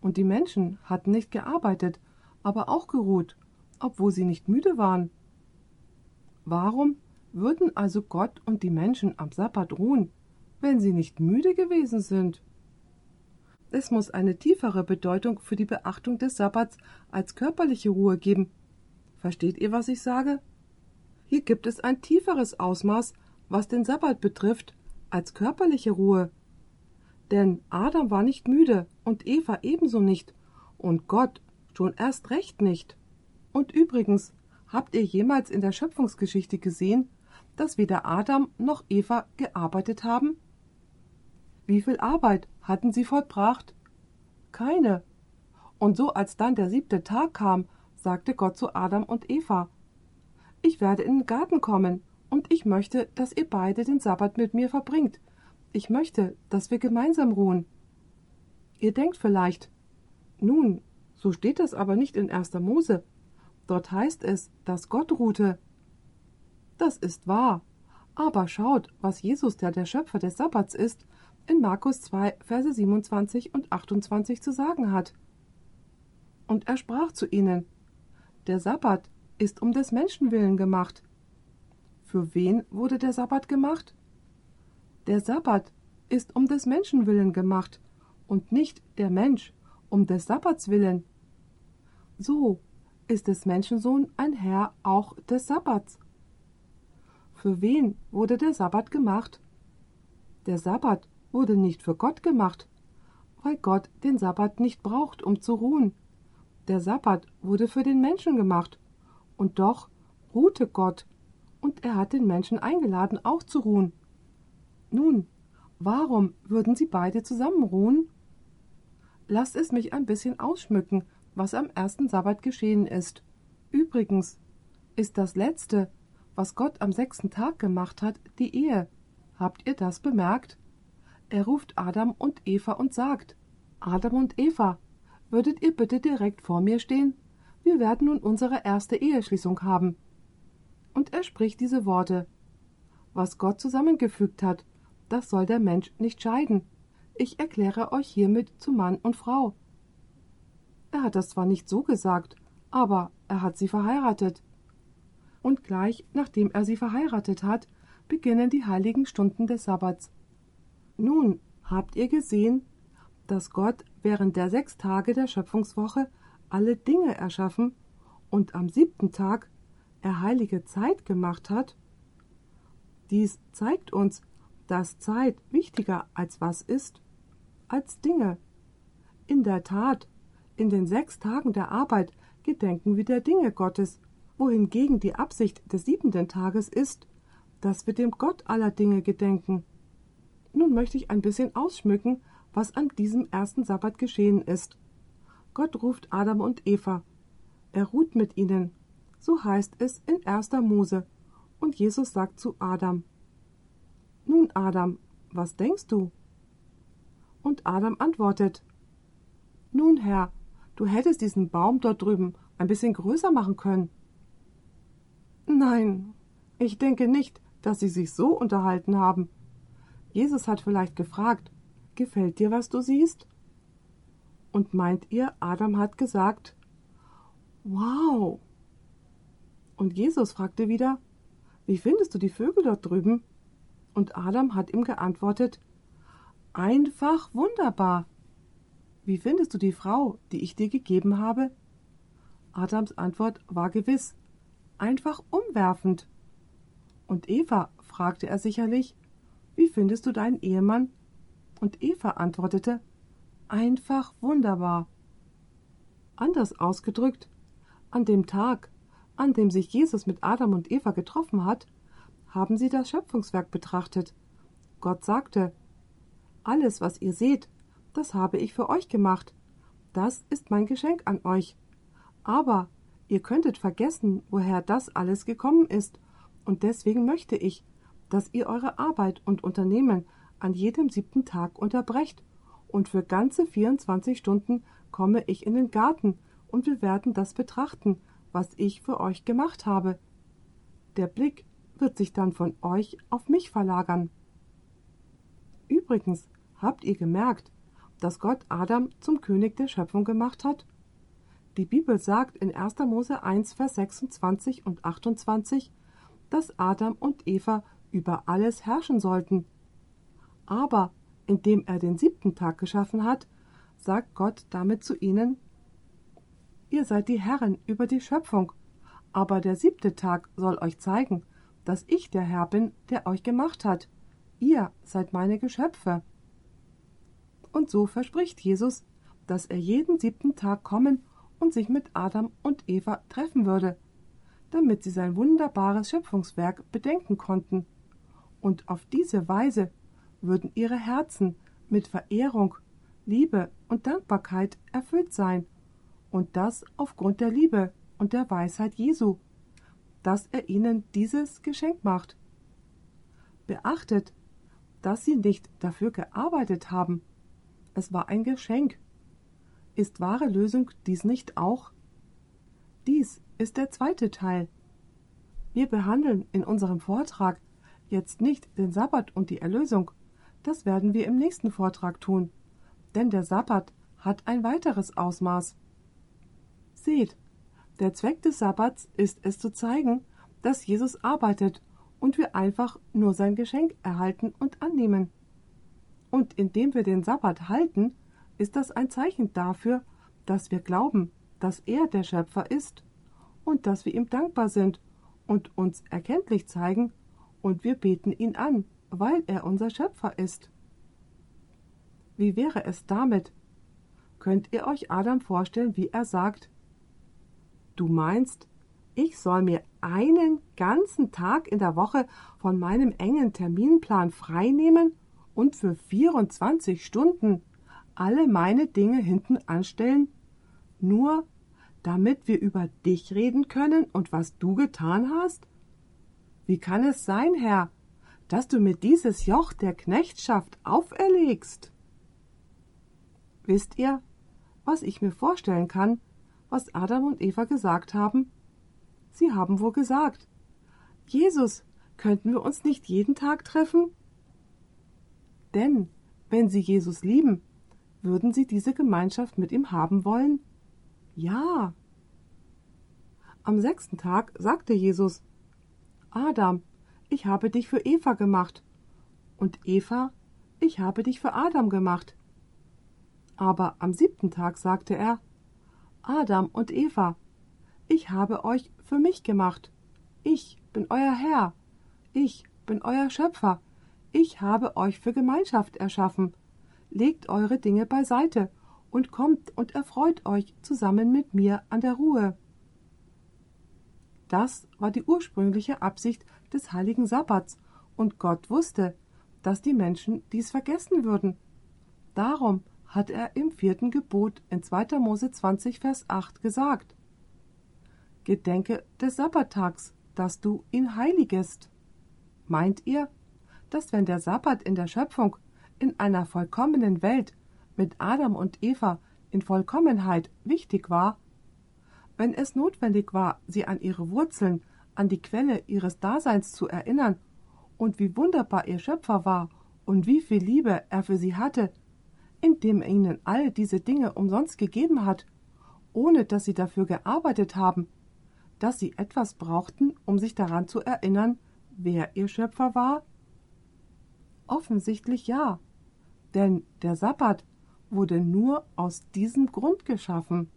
Und die Menschen hatten nicht gearbeitet, aber auch geruht, obwohl sie nicht müde waren. Warum würden also Gott und die Menschen am Sabbat ruhen, wenn sie nicht müde gewesen sind? Es muss eine tiefere Bedeutung für die Beachtung des Sabbats als körperliche Ruhe geben. Versteht ihr, was ich sage? Hier gibt es ein tieferes Ausmaß, was den Sabbat betrifft, als körperliche Ruhe. Denn Adam war nicht müde und Eva ebenso nicht und Gott schon erst recht nicht. Und übrigens, habt ihr jemals in der Schöpfungsgeschichte gesehen, dass weder Adam noch Eva gearbeitet haben? Wie viel Arbeit hatten sie vollbracht? Keine. Und so als dann der siebte Tag kam, sagte Gott zu Adam und Eva Ich werde in den Garten kommen und ich möchte, dass ihr beide den Sabbat mit mir verbringt. Ich möchte, dass wir gemeinsam ruhen. Ihr denkt vielleicht, nun, so steht das aber nicht in 1. Mose. Dort heißt es, dass Gott ruhte. Das ist wahr. Aber schaut, was Jesus, der der Schöpfer des Sabbats ist, in Markus 2, Verse 27 und 28 zu sagen hat. Und er sprach zu ihnen, Der Sabbat ist um des Menschen willen gemacht, für wen wurde der Sabbat gemacht? Der Sabbat ist um des Menschen willen gemacht und nicht der Mensch um des Sabbats willen. So ist des Menschensohn ein Herr auch des Sabbats. Für wen wurde der Sabbat gemacht? Der Sabbat wurde nicht für Gott gemacht, weil Gott den Sabbat nicht braucht, um zu ruhen. Der Sabbat wurde für den Menschen gemacht, und doch ruhte Gott und er hat den Menschen eingeladen, auch zu ruhen. Nun, warum würden sie beide zusammen ruhen? Lasst es mich ein bisschen ausschmücken, was am ersten Sabbat geschehen ist. Übrigens ist das letzte, was Gott am sechsten Tag gemacht hat, die Ehe. Habt ihr das bemerkt? Er ruft Adam und Eva und sagt, Adam und Eva, würdet ihr bitte direkt vor mir stehen? Wir werden nun unsere erste Eheschließung haben und er spricht diese Worte. Was Gott zusammengefügt hat, das soll der Mensch nicht scheiden. Ich erkläre euch hiermit zu Mann und Frau. Er hat das zwar nicht so gesagt, aber er hat sie verheiratet. und gleich nachdem er sie verheiratet hat, beginnen die heiligen Stunden des Sabbats. Nun habt ihr gesehen, dass Gott während der sechs Tage der Schöpfungswoche alle Dinge erschaffen und am siebten Tag er heilige Zeit gemacht hat? Dies zeigt uns, dass Zeit wichtiger als was ist? Als Dinge. In der Tat, in den sechs Tagen der Arbeit gedenken wir der Dinge Gottes, wohingegen die Absicht des siebenten Tages ist, dass wir dem Gott aller Dinge gedenken. Nun möchte ich ein bisschen ausschmücken, was an diesem ersten Sabbat geschehen ist. Gott ruft Adam und Eva. Er ruht mit ihnen. So heißt es in 1. Mose. Und Jesus sagt zu Adam: Nun, Adam, was denkst du? Und Adam antwortet: Nun, Herr, du hättest diesen Baum dort drüben ein bisschen größer machen können. Nein, ich denke nicht, dass sie sich so unterhalten haben. Jesus hat vielleicht gefragt, gefällt dir, was du siehst? Und meint ihr, Adam hat gesagt, wow. Und Jesus fragte wieder, wie findest du die Vögel dort drüben? Und Adam hat ihm geantwortet, einfach wunderbar. Wie findest du die Frau, die ich dir gegeben habe? Adams Antwort war gewiss, einfach umwerfend. Und Eva fragte er sicherlich, wie findest du deinen Ehemann? Und Eva antwortete, einfach wunderbar. Anders ausgedrückt, an dem Tag, an dem sich Jesus mit Adam und Eva getroffen hat, haben sie das Schöpfungswerk betrachtet. Gott sagte, alles, was ihr seht, das habe ich für euch gemacht. Das ist mein Geschenk an euch. Aber ihr könntet vergessen, woher das alles gekommen ist, und deswegen möchte ich, dass ihr eure Arbeit und Unternehmen an jedem siebten Tag unterbrecht, und für ganze 24 Stunden komme ich in den Garten, und wir werden das betrachten, was ich für euch gemacht habe. Der Blick wird sich dann von euch auf mich verlagern. Übrigens, habt ihr gemerkt, dass Gott Adam zum König der Schöpfung gemacht hat? Die Bibel sagt in 1. Mose 1, Vers 26 und 28, dass Adam und Eva über alles herrschen sollten. Aber indem er den siebten Tag geschaffen hat, sagt Gott damit zu ihnen, Ihr seid die Herren über die Schöpfung, aber der siebte Tag soll euch zeigen, dass ich der Herr bin, der euch gemacht hat. Ihr seid meine Geschöpfe. Und so verspricht Jesus, dass er jeden siebten Tag kommen und sich mit Adam und Eva treffen würde, damit sie sein wunderbares Schöpfungswerk bedenken konnten. Und auf diese Weise würden ihre Herzen mit Verehrung, Liebe und Dankbarkeit erfüllt sein, und das aufgrund der Liebe und der Weisheit Jesu, dass er ihnen dieses Geschenk macht. Beachtet, dass sie nicht dafür gearbeitet haben. Es war ein Geschenk, ist wahre Lösung dies nicht auch? Dies ist der zweite Teil. Wir behandeln in unserem Vortrag jetzt nicht den Sabbat und die Erlösung. Das werden wir im nächsten Vortrag tun. Denn der Sabbat hat ein weiteres Ausmaß. Seht, der Zweck des Sabbats ist es zu zeigen, dass Jesus arbeitet und wir einfach nur sein Geschenk erhalten und annehmen. Und indem wir den Sabbat halten, ist das ein Zeichen dafür, dass wir glauben, dass er der Schöpfer ist und dass wir ihm dankbar sind und uns erkenntlich zeigen und wir beten ihn an, weil er unser Schöpfer ist. Wie wäre es damit? Könnt ihr euch Adam vorstellen, wie er sagt, Du meinst, ich soll mir einen ganzen Tag in der Woche von meinem engen Terminplan freinehmen und für 24 Stunden alle meine Dinge hinten anstellen, nur damit wir über dich reden können und was du getan hast? Wie kann es sein, Herr, dass du mir dieses Joch der Knechtschaft auferlegst? Wisst ihr, was ich mir vorstellen kann, was Adam und Eva gesagt haben? Sie haben wohl gesagt, Jesus, könnten wir uns nicht jeden Tag treffen? Denn, wenn sie Jesus lieben, würden Sie diese Gemeinschaft mit ihm haben wollen? Ja. Am sechsten Tag sagte Jesus, Adam, ich habe dich für Eva gemacht. Und Eva, ich habe dich für Adam gemacht. Aber am siebten Tag sagte er, Adam und Eva, ich habe euch für mich gemacht. Ich bin euer Herr. Ich bin euer Schöpfer. Ich habe euch für Gemeinschaft erschaffen. Legt eure Dinge beiseite und kommt und erfreut euch zusammen mit mir an der Ruhe. Das war die ursprüngliche Absicht des heiligen Sabbats, und Gott wusste, dass die Menschen dies vergessen würden. Darum hat er im vierten Gebot in 2. Mose 20, Vers 8 gesagt: Gedenke des Sabbattags, dass du ihn heiligest. Meint ihr, dass wenn der Sabbat in der Schöpfung in einer vollkommenen Welt mit Adam und Eva in Vollkommenheit wichtig war, wenn es notwendig war, sie an ihre Wurzeln, an die Quelle ihres Daseins zu erinnern und wie wunderbar ihr Schöpfer war und wie viel Liebe er für sie hatte, indem er ihnen all diese Dinge umsonst gegeben hat, ohne dass sie dafür gearbeitet haben, dass sie etwas brauchten, um sich daran zu erinnern, wer ihr Schöpfer war? Offensichtlich ja, denn der Sabbat wurde nur aus diesem Grund geschaffen.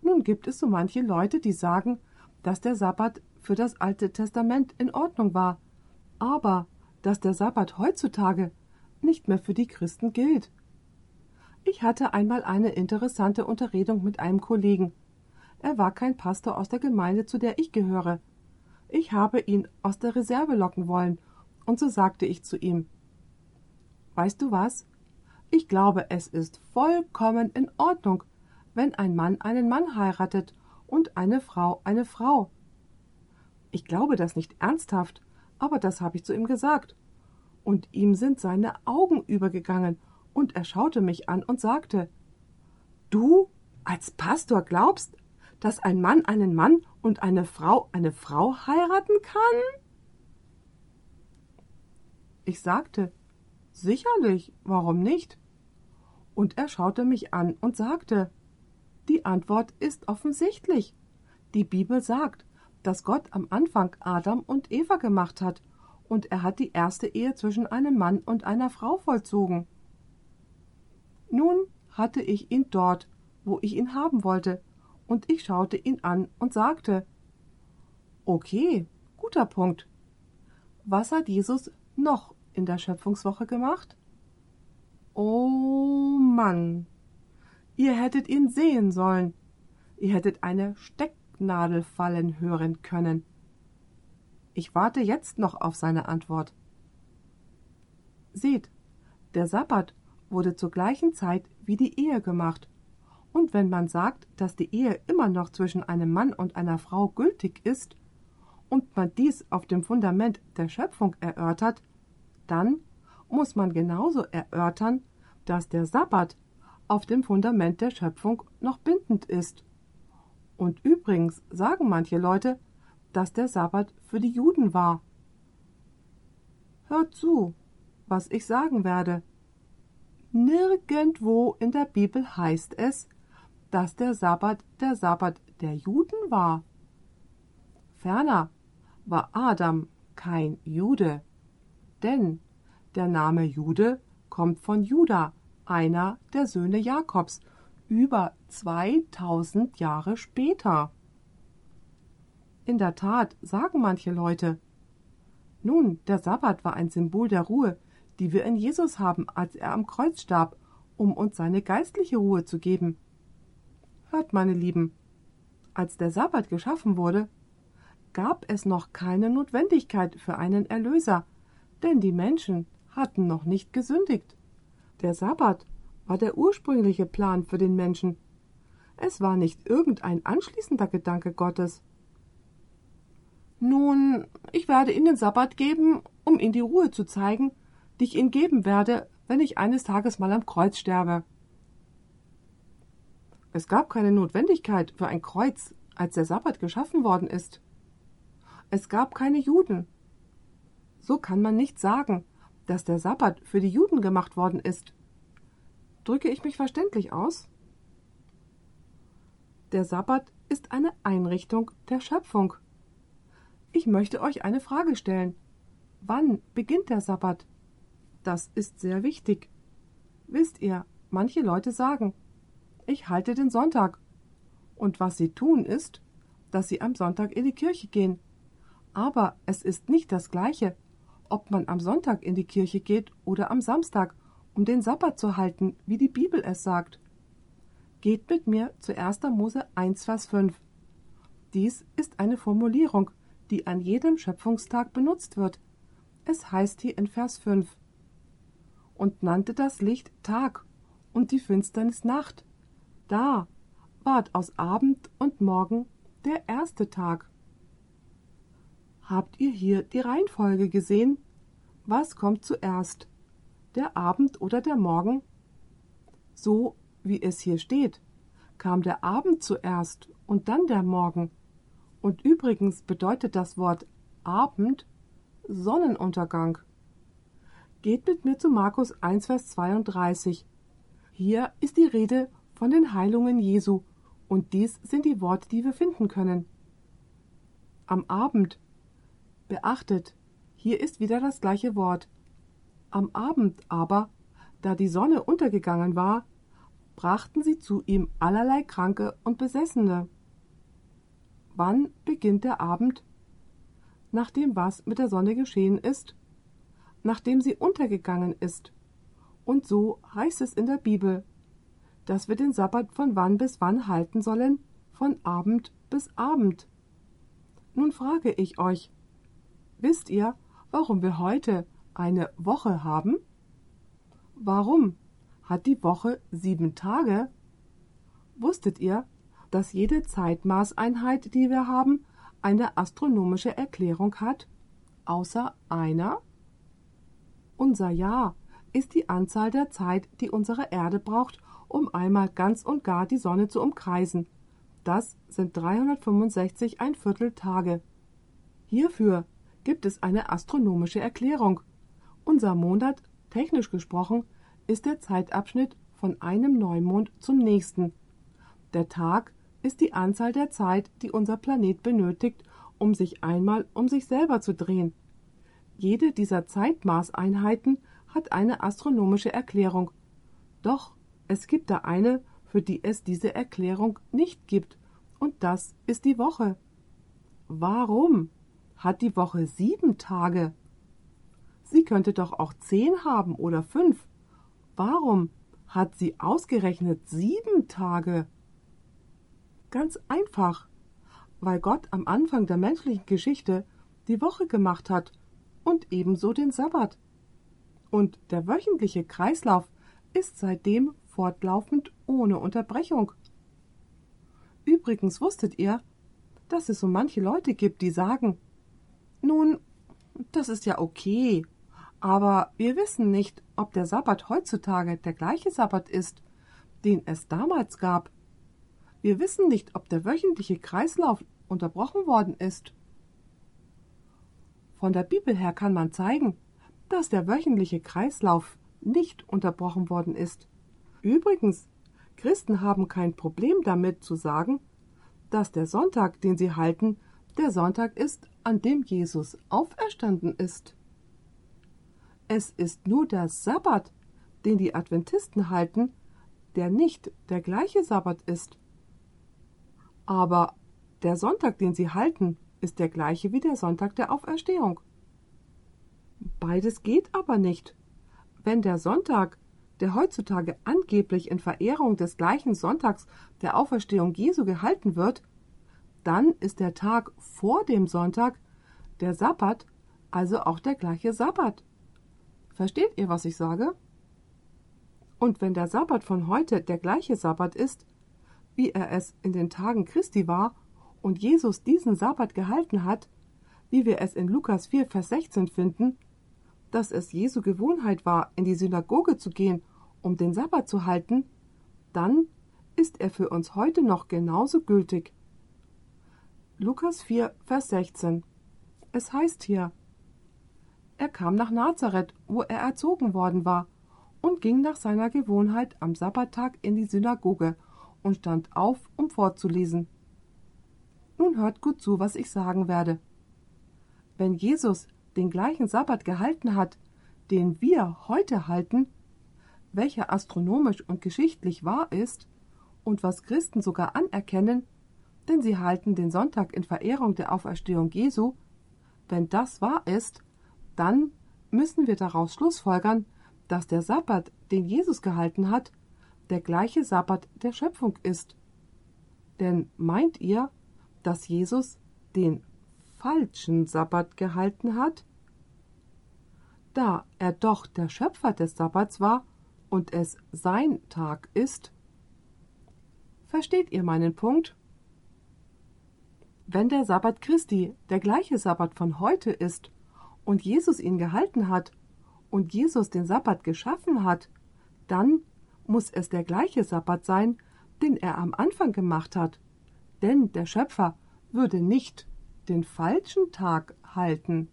Nun gibt es so manche Leute, die sagen, dass der Sabbat für das Alte Testament in Ordnung war, aber dass der Sabbat heutzutage nicht mehr für die Christen gilt. Ich hatte einmal eine interessante Unterredung mit einem Kollegen. Er war kein Pastor aus der Gemeinde, zu der ich gehöre. Ich habe ihn aus der Reserve locken wollen, und so sagte ich zu ihm Weißt du was? Ich glaube, es ist vollkommen in Ordnung, wenn ein Mann einen Mann heiratet und eine Frau eine Frau. Ich glaube das nicht ernsthaft, aber das habe ich zu ihm gesagt. Und ihm sind seine Augen übergegangen, und er schaute mich an und sagte Du als Pastor glaubst, dass ein Mann einen Mann und eine Frau eine Frau heiraten kann? Ich sagte Sicherlich, warum nicht? Und er schaute mich an und sagte Die Antwort ist offensichtlich. Die Bibel sagt, dass Gott am Anfang Adam und Eva gemacht hat, und er hat die erste Ehe zwischen einem Mann und einer Frau vollzogen. Nun hatte ich ihn dort, wo ich ihn haben wollte, und ich schaute ihn an und sagte Okay, guter Punkt. Was hat Jesus noch in der Schöpfungswoche gemacht? Oh Mann, ihr hättet ihn sehen sollen. Ihr hättet eine Stecknadel fallen hören können. Ich warte jetzt noch auf seine Antwort. Seht, der Sabbat wurde zur gleichen Zeit wie die Ehe gemacht. Und wenn man sagt, dass die Ehe immer noch zwischen einem Mann und einer Frau gültig ist, und man dies auf dem Fundament der Schöpfung erörtert, dann muss man genauso erörtern, dass der Sabbat auf dem Fundament der Schöpfung noch bindend ist. Und übrigens sagen manche Leute, dass der Sabbat für die Juden war. Hört zu, was ich sagen werde. Nirgendwo in der Bibel heißt es, dass der Sabbat der Sabbat der Juden war. Ferner war Adam kein Jude, denn der Name Jude kommt von Juda, einer der Söhne Jakobs, über 2000 Jahre später. In der Tat sagen manche Leute, nun, der Sabbat war ein Symbol der Ruhe, die wir in Jesus haben, als er am Kreuz starb, um uns seine geistliche Ruhe zu geben. Hört, meine Lieben, als der Sabbat geschaffen wurde, gab es noch keine Notwendigkeit für einen Erlöser, denn die Menschen hatten noch nicht gesündigt. Der Sabbat war der ursprüngliche Plan für den Menschen. Es war nicht irgendein anschließender Gedanke Gottes. Nun, ich werde Ihnen den Sabbat geben, um Ihnen die Ruhe zu zeigen, die ich Ihnen geben werde, wenn ich eines Tages mal am Kreuz sterbe. Es gab keine Notwendigkeit für ein Kreuz, als der Sabbat geschaffen worden ist. Es gab keine Juden. So kann man nicht sagen, dass der Sabbat für die Juden gemacht worden ist. Drücke ich mich verständlich aus? Der Sabbat ist eine Einrichtung der Schöpfung. Ich möchte euch eine Frage stellen. Wann beginnt der Sabbat? Das ist sehr wichtig. Wisst ihr, manche Leute sagen, ich halte den Sonntag. Und was sie tun ist, dass sie am Sonntag in die Kirche gehen. Aber es ist nicht das gleiche, ob man am Sonntag in die Kirche geht oder am Samstag, um den Sabbat zu halten, wie die Bibel es sagt. Geht mit mir zu 1. Mose 1, Vers 5. Dies ist eine Formulierung, die an jedem Schöpfungstag benutzt wird. Es heißt hier in Vers 5 und nannte das Licht Tag und die Finsternis Nacht. Da ward aus Abend und Morgen der erste Tag. Habt ihr hier die Reihenfolge gesehen? Was kommt zuerst? Der Abend oder der Morgen? So wie es hier steht, kam der Abend zuerst und dann der Morgen. Und übrigens bedeutet das Wort Abend Sonnenuntergang. Geht mit mir zu Markus 1, Vers 32. Hier ist die Rede von den Heilungen Jesu, und dies sind die Worte, die wir finden können. Am Abend. Beachtet, hier ist wieder das gleiche Wort. Am Abend aber, da die Sonne untergegangen war, brachten sie zu ihm allerlei Kranke und Besessene. Wann beginnt der Abend? Nachdem was mit der Sonne geschehen ist? Nachdem sie untergegangen ist. Und so heißt es in der Bibel, dass wir den Sabbat von wann bis wann halten sollen? Von Abend bis Abend. Nun frage ich euch, wisst ihr, warum wir heute eine Woche haben? Warum hat die Woche sieben Tage? Wusstet ihr, dass jede Zeitmaßeinheit, die wir haben, eine astronomische Erklärung hat, außer einer? Unser Jahr ist die Anzahl der Zeit, die unsere Erde braucht, um einmal ganz und gar die Sonne zu umkreisen. Das sind 365 ein Viertel Tage. Hierfür gibt es eine astronomische Erklärung. Unser Monat, technisch gesprochen, ist der Zeitabschnitt von einem Neumond zum nächsten. Der Tag ist die Anzahl der Zeit, die unser Planet benötigt, um sich einmal um sich selber zu drehen. Jede dieser Zeitmaßeinheiten hat eine astronomische Erklärung. Doch es gibt da eine, für die es diese Erklärung nicht gibt, und das ist die Woche. Warum hat die Woche sieben Tage? Sie könnte doch auch zehn haben oder fünf. Warum hat sie ausgerechnet sieben Tage? Ganz einfach, weil Gott am Anfang der menschlichen Geschichte die Woche gemacht hat und ebenso den Sabbat. Und der wöchentliche Kreislauf ist seitdem fortlaufend ohne Unterbrechung. Übrigens wusstet ihr, dass es so manche Leute gibt, die sagen, nun, das ist ja okay, aber wir wissen nicht, ob der Sabbat heutzutage der gleiche Sabbat ist, den es damals gab. Wir wissen nicht, ob der wöchentliche Kreislauf unterbrochen worden ist. Von der Bibel her kann man zeigen, dass der wöchentliche Kreislauf nicht unterbrochen worden ist. Übrigens, Christen haben kein Problem damit zu sagen, dass der Sonntag, den sie halten, der Sonntag ist, an dem Jesus auferstanden ist. Es ist nur der Sabbat, den die Adventisten halten, der nicht der gleiche Sabbat ist. Aber der Sonntag, den sie halten, ist der gleiche wie der Sonntag der Auferstehung. Beides geht aber nicht. Wenn der Sonntag, der heutzutage angeblich in Verehrung des gleichen Sonntags der Auferstehung Jesu gehalten wird, dann ist der Tag vor dem Sonntag, der Sabbat, also auch der gleiche Sabbat. Versteht ihr, was ich sage? Und wenn der Sabbat von heute der gleiche Sabbat ist, wie er es in den Tagen Christi war und Jesus diesen Sabbat gehalten hat, wie wir es in Lukas 4, Vers 16 finden, dass es Jesu Gewohnheit war, in die Synagoge zu gehen, um den Sabbat zu halten, dann ist er für uns heute noch genauso gültig. Lukas 4, Vers 16. Es heißt hier, er kam nach Nazareth, wo er erzogen worden war, und ging nach seiner Gewohnheit am Sabbattag in die Synagoge und stand auf, um vorzulesen. Nun hört gut zu, was ich sagen werde. wenn Jesus den gleichen Sabbat gehalten hat, den wir heute halten, welcher astronomisch und geschichtlich wahr ist und was Christen sogar anerkennen, denn sie halten den Sonntag in Verehrung der Auferstehung Jesu, wenn das wahr ist, dann müssen wir daraus schlussfolgern, dass der Sabbat, den Jesus gehalten hat, der gleiche Sabbat der Schöpfung ist. Denn meint ihr, dass Jesus den falschen Sabbat gehalten hat? Da er doch der Schöpfer des Sabbats war und es sein Tag ist. Versteht ihr meinen Punkt? Wenn der Sabbat Christi der gleiche Sabbat von heute ist und Jesus ihn gehalten hat und Jesus den Sabbat geschaffen hat, dann muss es der gleiche Sabbat sein, den er am Anfang gemacht hat. Denn der Schöpfer würde nicht den falschen Tag halten.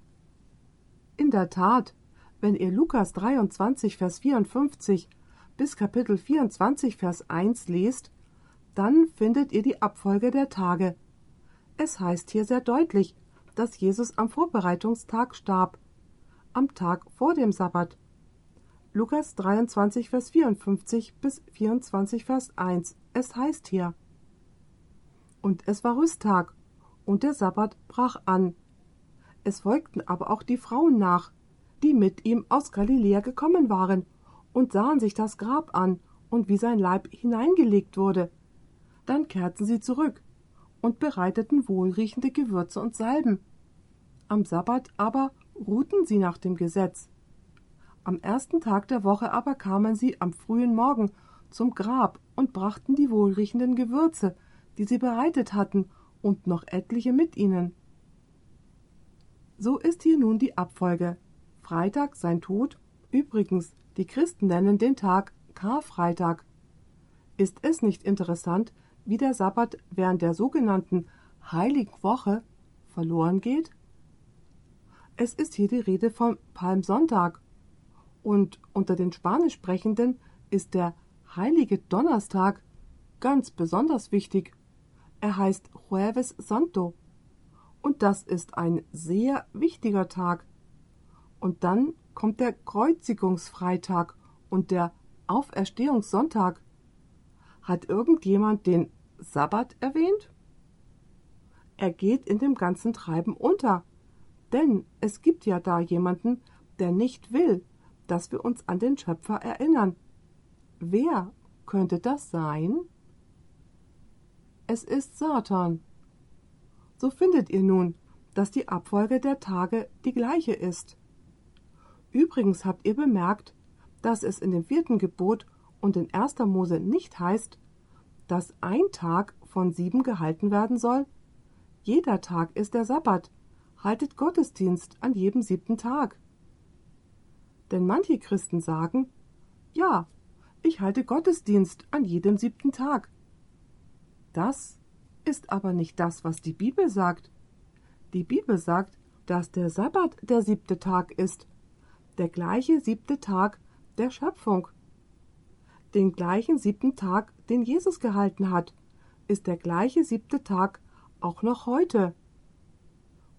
In der Tat, wenn ihr Lukas 23, Vers 54 bis Kapitel 24, Vers 1 lest, dann findet ihr die Abfolge der Tage. Es heißt hier sehr deutlich, dass Jesus am Vorbereitungstag starb, am Tag vor dem Sabbat. Lukas 23, Vers 54 bis 24, Vers 1. Es heißt hier: Und es war Rüsttag, und der Sabbat brach an. Es folgten aber auch die Frauen nach, die mit ihm aus Galiläa gekommen waren, und sahen sich das Grab an und wie sein Leib hineingelegt wurde. Dann kehrten sie zurück und bereiteten wohlriechende Gewürze und Salben. Am Sabbat aber ruhten sie nach dem Gesetz. Am ersten Tag der Woche aber kamen sie am frühen Morgen zum Grab und brachten die wohlriechenden Gewürze, die sie bereitet hatten, und noch etliche mit ihnen. So ist hier nun die Abfolge. Freitag sein Tod, übrigens, die Christen nennen den Tag Karfreitag. Ist es nicht interessant, wie der Sabbat während der sogenannten Heiligen Woche verloren geht? Es ist hier die Rede vom Palmsonntag. Und unter den Spanischsprechenden ist der Heilige Donnerstag ganz besonders wichtig. Er heißt Jueves Santo. Und das ist ein sehr wichtiger Tag. Und dann kommt der Kreuzigungsfreitag und der Auferstehungssonntag. Hat irgendjemand den Sabbat erwähnt? Er geht in dem ganzen Treiben unter. Denn es gibt ja da jemanden, der nicht will, dass wir uns an den Schöpfer erinnern. Wer könnte das sein? Es ist Satan. So findet ihr nun, dass die Abfolge der Tage die gleiche ist. Übrigens habt ihr bemerkt, dass es in dem vierten Gebot und in 1. Mose nicht heißt, dass ein Tag von sieben gehalten werden soll. Jeder Tag ist der Sabbat. Haltet Gottesdienst an jedem siebten Tag. Denn manche Christen sagen, ja, ich halte Gottesdienst an jedem siebten Tag. Das ist aber nicht das, was die Bibel sagt. Die Bibel sagt, dass der Sabbat der siebte Tag ist, der gleiche siebte Tag der Schöpfung. Den gleichen siebten Tag, den Jesus gehalten hat, ist der gleiche siebte Tag auch noch heute.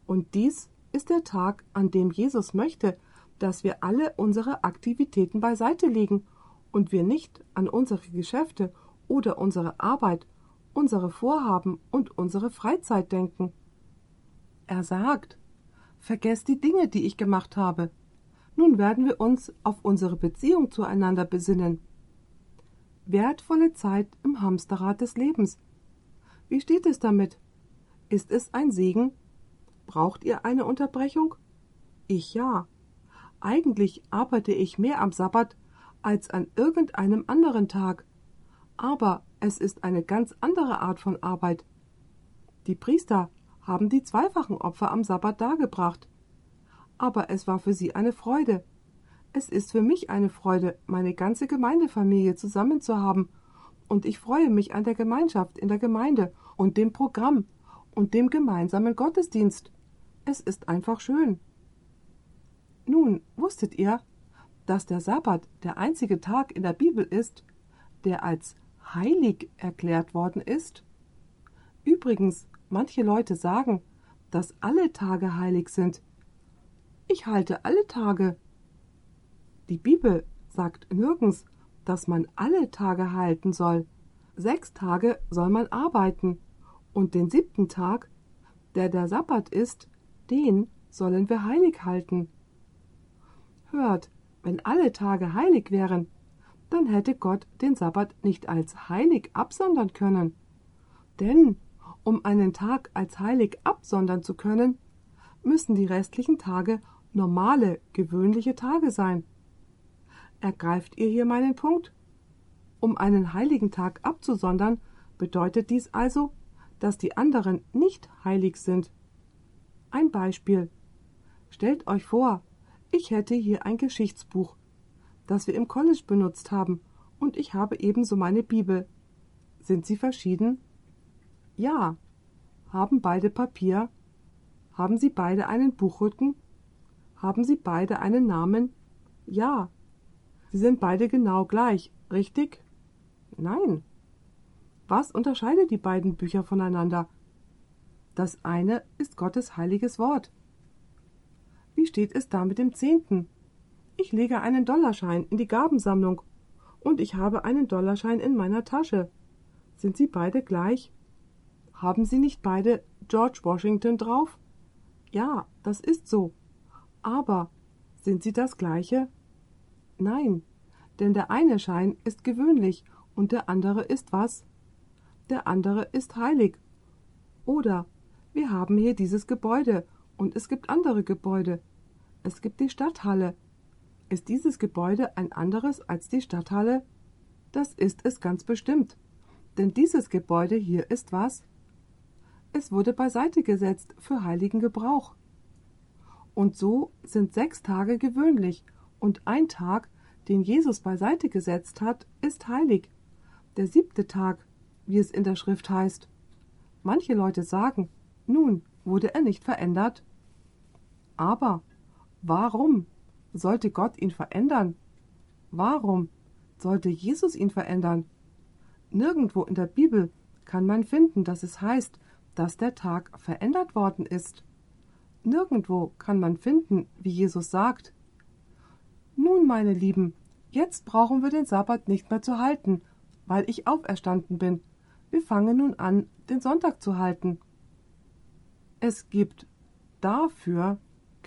Und dies ist der Tag, an dem Jesus möchte, dass wir alle unsere Aktivitäten beiseite legen und wir nicht an unsere Geschäfte oder unsere Arbeit unsere Vorhaben und unsere Freizeit denken. Er sagt, vergesst die Dinge, die ich gemacht habe. Nun werden wir uns auf unsere Beziehung zueinander besinnen. Wertvolle Zeit im Hamsterrad des Lebens. Wie steht es damit? Ist es ein Segen? Braucht ihr eine Unterbrechung? Ich ja. Eigentlich arbeite ich mehr am Sabbat als an irgendeinem anderen Tag. Aber es ist eine ganz andere Art von Arbeit. Die Priester haben die zweifachen Opfer am Sabbat dargebracht. Aber es war für sie eine Freude. Es ist für mich eine Freude, meine ganze Gemeindefamilie zusammen zu haben, und ich freue mich an der Gemeinschaft in der Gemeinde und dem Programm und dem gemeinsamen Gottesdienst. Es ist einfach schön. Nun, wusstet ihr, dass der Sabbat der einzige Tag in der Bibel ist, der als heilig erklärt worden ist? Übrigens, manche Leute sagen, dass alle Tage heilig sind, Ich halte alle Tage. Die Bibel sagt nirgends, dass man alle Tage halten soll. Sechs Tage soll man arbeiten, und den siebten Tag, der der Sabbat ist, den sollen wir heilig halten. Hört, wenn alle Tage heilig wären, dann hätte Gott den Sabbat nicht als heilig absondern können. Denn um einen Tag als heilig absondern zu können, müssen die restlichen Tage normale, gewöhnliche Tage sein. Ergreift ihr hier meinen Punkt? Um einen heiligen Tag abzusondern, bedeutet dies also, dass die anderen nicht heilig sind. Ein Beispiel. Stellt euch vor, ich hätte hier ein Geschichtsbuch, das wir im College benutzt haben, und ich habe ebenso meine Bibel. Sind sie verschieden? Ja. Haben beide Papier? Haben sie beide einen Buchrücken? Haben sie beide einen Namen? Ja. Sie sind beide genau gleich, richtig? Nein. Was unterscheidet die beiden Bücher voneinander? Das eine ist Gottes heiliges Wort. Wie steht es da mit dem Zehnten? Ich lege einen Dollarschein in die Gabensammlung und ich habe einen Dollarschein in meiner Tasche. Sind sie beide gleich? Haben sie nicht beide George Washington drauf? Ja, das ist so. Aber sind sie das gleiche? Nein, denn der eine Schein ist gewöhnlich und der andere ist was? Der andere ist heilig. Oder wir haben hier dieses Gebäude und es gibt andere Gebäude. Es gibt die Stadthalle. Ist dieses Gebäude ein anderes als die Stadthalle? Das ist es ganz bestimmt. Denn dieses Gebäude hier ist was? Es wurde beiseite gesetzt für heiligen Gebrauch. Und so sind sechs Tage gewöhnlich, und ein Tag, den Jesus beiseite gesetzt hat, ist heilig. Der siebte Tag, wie es in der Schrift heißt. Manche Leute sagen, nun wurde er nicht verändert. Aber warum sollte Gott ihn verändern? Warum sollte Jesus ihn verändern? Nirgendwo in der Bibel kann man finden, dass es heißt, dass der Tag verändert worden ist. Nirgendwo kann man finden, wie Jesus sagt, Nun, meine Lieben, jetzt brauchen wir den Sabbat nicht mehr zu halten, weil ich auferstanden bin. Wir fangen nun an, den Sonntag zu halten. Es gibt dafür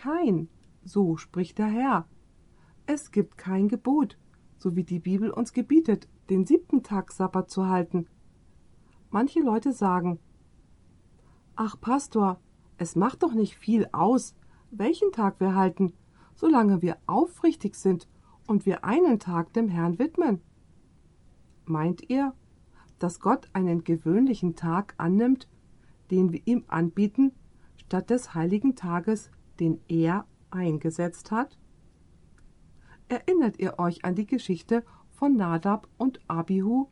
kein, so spricht der Herr. Es gibt kein Gebot, so wie die Bibel uns gebietet, den siebten Tag Sabbat zu halten. Manche Leute sagen, Ach, Pastor, es macht doch nicht viel aus, welchen Tag wir halten, solange wir aufrichtig sind und wir einen Tag dem Herrn widmen. Meint ihr, dass Gott einen gewöhnlichen Tag annimmt, den wir ihm anbieten, statt des heiligen Tages, den er eingesetzt hat? Erinnert ihr euch an die Geschichte von Nadab und Abihu?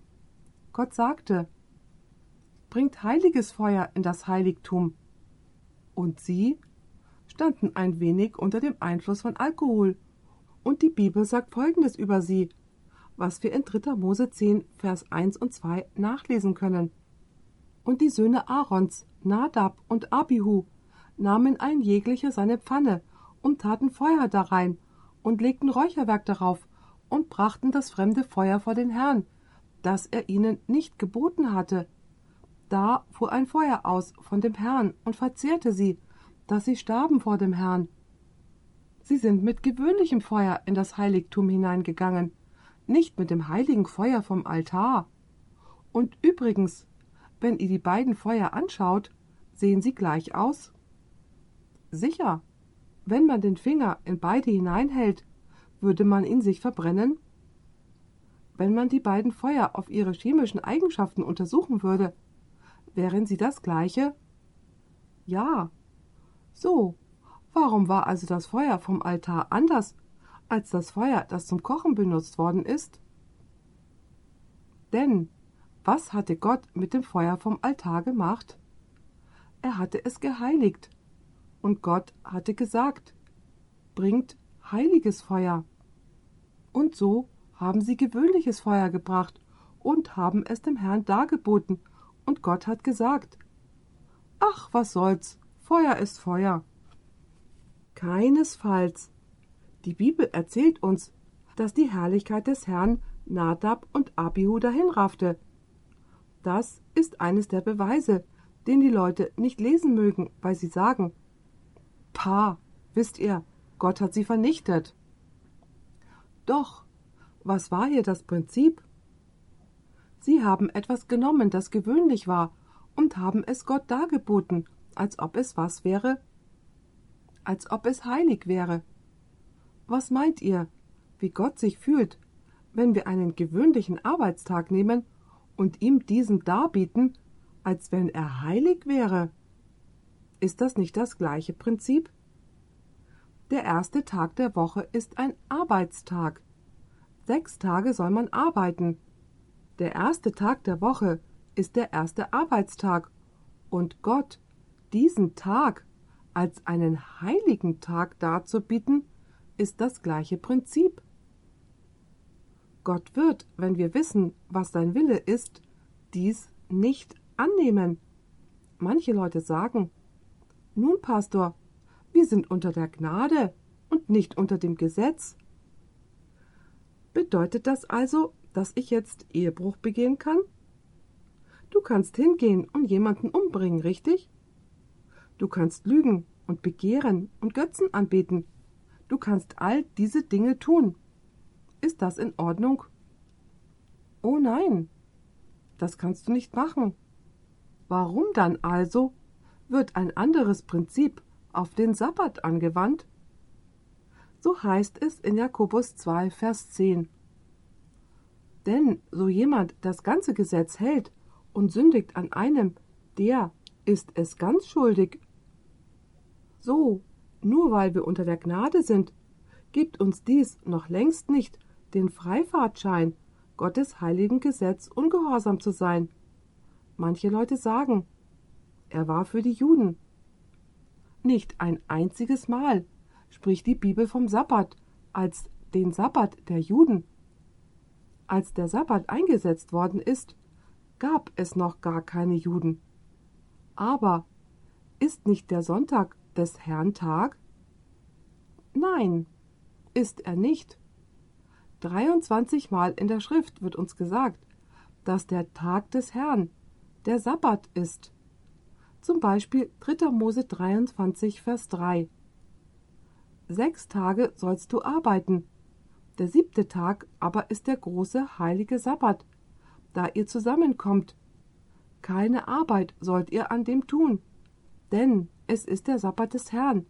Gott sagte, bringt heiliges Feuer in das Heiligtum. Und sie standen ein wenig unter dem Einfluss von Alkohol. Und die Bibel sagt Folgendes über sie, was wir in 3. Mose 10, Vers 1 und 2 nachlesen können. Und die Söhne Aarons, Nadab und Abihu, nahmen ein jeglicher seine Pfanne und taten Feuer darein und legten Räucherwerk darauf und brachten das fremde Feuer vor den Herrn, das er ihnen nicht geboten hatte, da fuhr ein Feuer aus von dem Herrn und verzehrte sie, dass sie starben vor dem Herrn. Sie sind mit gewöhnlichem Feuer in das Heiligtum hineingegangen, nicht mit dem heiligen Feuer vom Altar. Und übrigens, wenn ihr die beiden Feuer anschaut, sehen sie gleich aus? Sicher, wenn man den Finger in beide hineinhält, würde man ihn sich verbrennen? Wenn man die beiden Feuer auf ihre chemischen Eigenschaften untersuchen würde, Wären sie das gleiche? Ja. So. Warum war also das Feuer vom Altar anders als das Feuer, das zum Kochen benutzt worden ist? Denn was hatte Gott mit dem Feuer vom Altar gemacht? Er hatte es geheiligt. Und Gott hatte gesagt, bringt heiliges Feuer. Und so haben sie gewöhnliches Feuer gebracht und haben es dem Herrn dargeboten und Gott hat gesagt Ach, was soll's, Feuer ist Feuer. Keinesfalls. Die Bibel erzählt uns, dass die Herrlichkeit des Herrn Nadab und Abihu dahinraffte. Das ist eines der Beweise, den die Leute nicht lesen mögen, weil sie sagen, Pah, wisst ihr, Gott hat sie vernichtet. Doch, was war hier das Prinzip? Sie haben etwas genommen, das gewöhnlich war, und haben es Gott dargeboten, als ob es was wäre, als ob es heilig wäre. Was meint ihr, wie Gott sich fühlt, wenn wir einen gewöhnlichen Arbeitstag nehmen und ihm diesen darbieten, als wenn er heilig wäre? Ist das nicht das gleiche Prinzip? Der erste Tag der Woche ist ein Arbeitstag. Sechs Tage soll man arbeiten. Der erste Tag der Woche ist der erste Arbeitstag. Und Gott, diesen Tag als einen heiligen Tag darzubieten, ist das gleiche Prinzip. Gott wird, wenn wir wissen, was sein Wille ist, dies nicht annehmen. Manche Leute sagen, nun, Pastor, wir sind unter der Gnade und nicht unter dem Gesetz. Bedeutet das also, dass ich jetzt Ehebruch begehen kann? Du kannst hingehen und jemanden umbringen, richtig? Du kannst lügen und begehren und Götzen anbeten. Du kannst all diese Dinge tun. Ist das in Ordnung? Oh nein, das kannst du nicht machen. Warum dann also wird ein anderes Prinzip auf den Sabbat angewandt? So heißt es in Jakobus 2, Vers 10. Denn so jemand das ganze Gesetz hält und sündigt an einem, der ist es ganz schuldig. So, nur weil wir unter der Gnade sind, gibt uns dies noch längst nicht den Freifahrtschein, Gottes heiligen Gesetz ungehorsam zu sein. Manche Leute sagen, er war für die Juden. Nicht ein einziges Mal spricht die Bibel vom Sabbat als den Sabbat der Juden. Als der Sabbat eingesetzt worden ist, gab es noch gar keine Juden. Aber ist nicht der Sonntag des Herrn Tag? Nein, ist er nicht. 23 Mal in der Schrift wird uns gesagt, dass der Tag des Herrn der Sabbat ist. Zum Beispiel 3. Mose 23, Vers 3. Sechs Tage sollst du arbeiten. Der siebte Tag aber ist der große heilige Sabbat, da ihr zusammenkommt. Keine Arbeit sollt ihr an dem tun, denn es ist der Sabbat des Herrn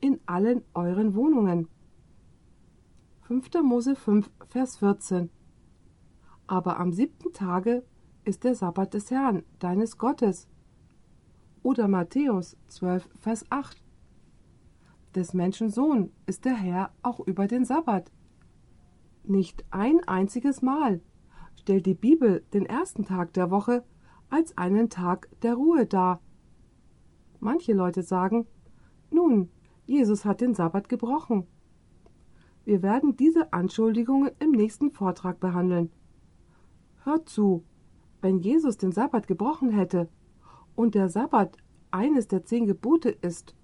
in allen euren Wohnungen. 5. Mose 5, Vers 14. Aber am siebten Tage ist der Sabbat des Herrn, deines Gottes. Oder Matthäus 12, Vers 8 des Menschen Sohn ist der Herr auch über den Sabbat. Nicht ein einziges Mal stellt die Bibel den ersten Tag der Woche als einen Tag der Ruhe dar. Manche Leute sagen, nun, Jesus hat den Sabbat gebrochen. Wir werden diese Anschuldigungen im nächsten Vortrag behandeln. Hört zu, wenn Jesus den Sabbat gebrochen hätte und der Sabbat eines der zehn Gebote ist,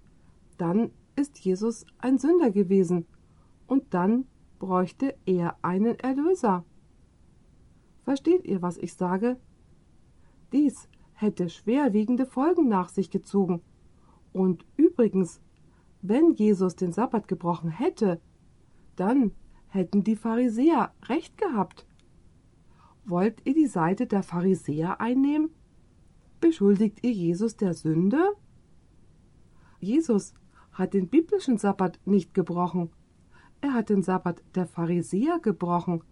dann ist Jesus ein Sünder gewesen, und dann bräuchte er einen Erlöser. Versteht ihr, was ich sage? Dies hätte schwerwiegende Folgen nach sich gezogen. Und übrigens, wenn Jesus den Sabbat gebrochen hätte, dann hätten die Pharisäer recht gehabt. Wollt ihr die Seite der Pharisäer einnehmen? Beschuldigt ihr Jesus der Sünde? Jesus hat den biblischen Sabbat nicht gebrochen. Er hat den Sabbat der Pharisäer gebrochen,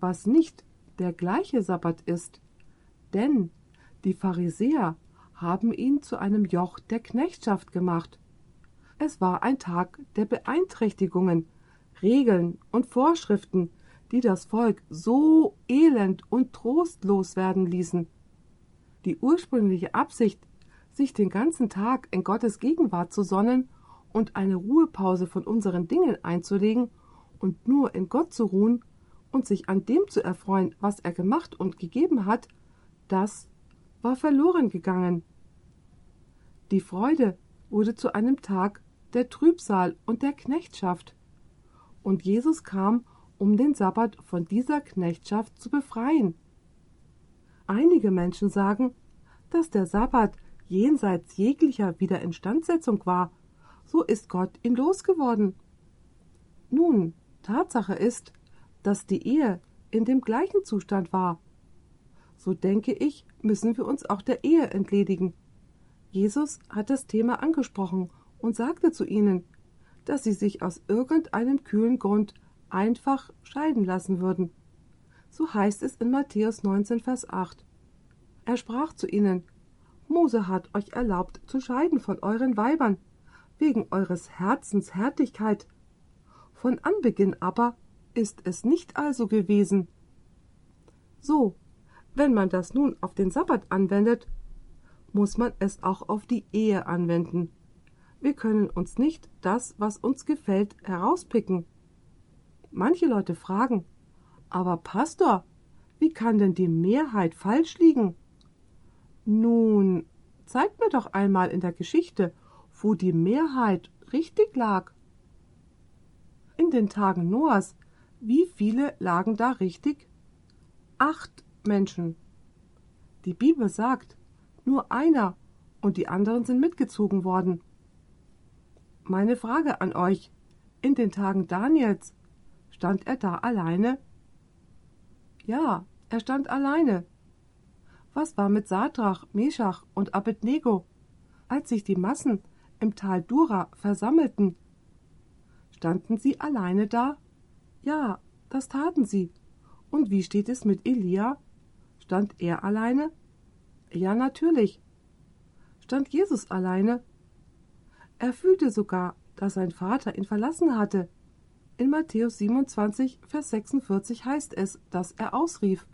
was nicht der gleiche Sabbat ist. Denn die Pharisäer haben ihn zu einem Joch der Knechtschaft gemacht. Es war ein Tag der Beeinträchtigungen, Regeln und Vorschriften, die das Volk so elend und trostlos werden ließen. Die ursprüngliche Absicht, sich den ganzen Tag in Gottes Gegenwart zu sonnen und eine Ruhepause von unseren Dingen einzulegen und nur in Gott zu ruhen und sich an dem zu erfreuen, was er gemacht und gegeben hat, das war verloren gegangen. Die Freude wurde zu einem Tag der Trübsal und der Knechtschaft. Und Jesus kam, um den Sabbat von dieser Knechtschaft zu befreien. Einige Menschen sagen, dass der Sabbat jenseits jeglicher Wiederinstandsetzung war, so ist Gott ihn losgeworden. Nun, Tatsache ist, dass die Ehe in dem gleichen Zustand war. So denke ich, müssen wir uns auch der Ehe entledigen. Jesus hat das Thema angesprochen und sagte zu ihnen, dass sie sich aus irgendeinem kühlen Grund einfach scheiden lassen würden. So heißt es in Matthäus 19, Vers 8. Er sprach zu ihnen, Mose hat euch erlaubt zu scheiden von euren Weibern, wegen eures Herzens Härtigkeit. Von Anbeginn aber ist es nicht also gewesen. So, wenn man das nun auf den Sabbat anwendet, muss man es auch auf die Ehe anwenden. Wir können uns nicht das, was uns gefällt, herauspicken. Manche Leute fragen, aber Pastor, wie kann denn die Mehrheit falsch liegen? Nun, zeigt mir doch einmal in der Geschichte, wo die Mehrheit richtig lag. In den Tagen Noahs, wie viele lagen da richtig? Acht Menschen. Die Bibel sagt, nur einer und die anderen sind mitgezogen worden. Meine Frage an euch, in den Tagen Daniels, stand er da alleine? Ja, er stand alleine. Was war mit Sadrach, Meschach und Abednego, als sich die Massen im Tal Dura versammelten? Standen sie alleine da? Ja, das taten sie. Und wie steht es mit Elia? Stand er alleine? Ja, natürlich. Stand Jesus alleine? Er fühlte sogar, dass sein Vater ihn verlassen hatte. In Matthäus 27, Vers 46 heißt es, dass er ausrief: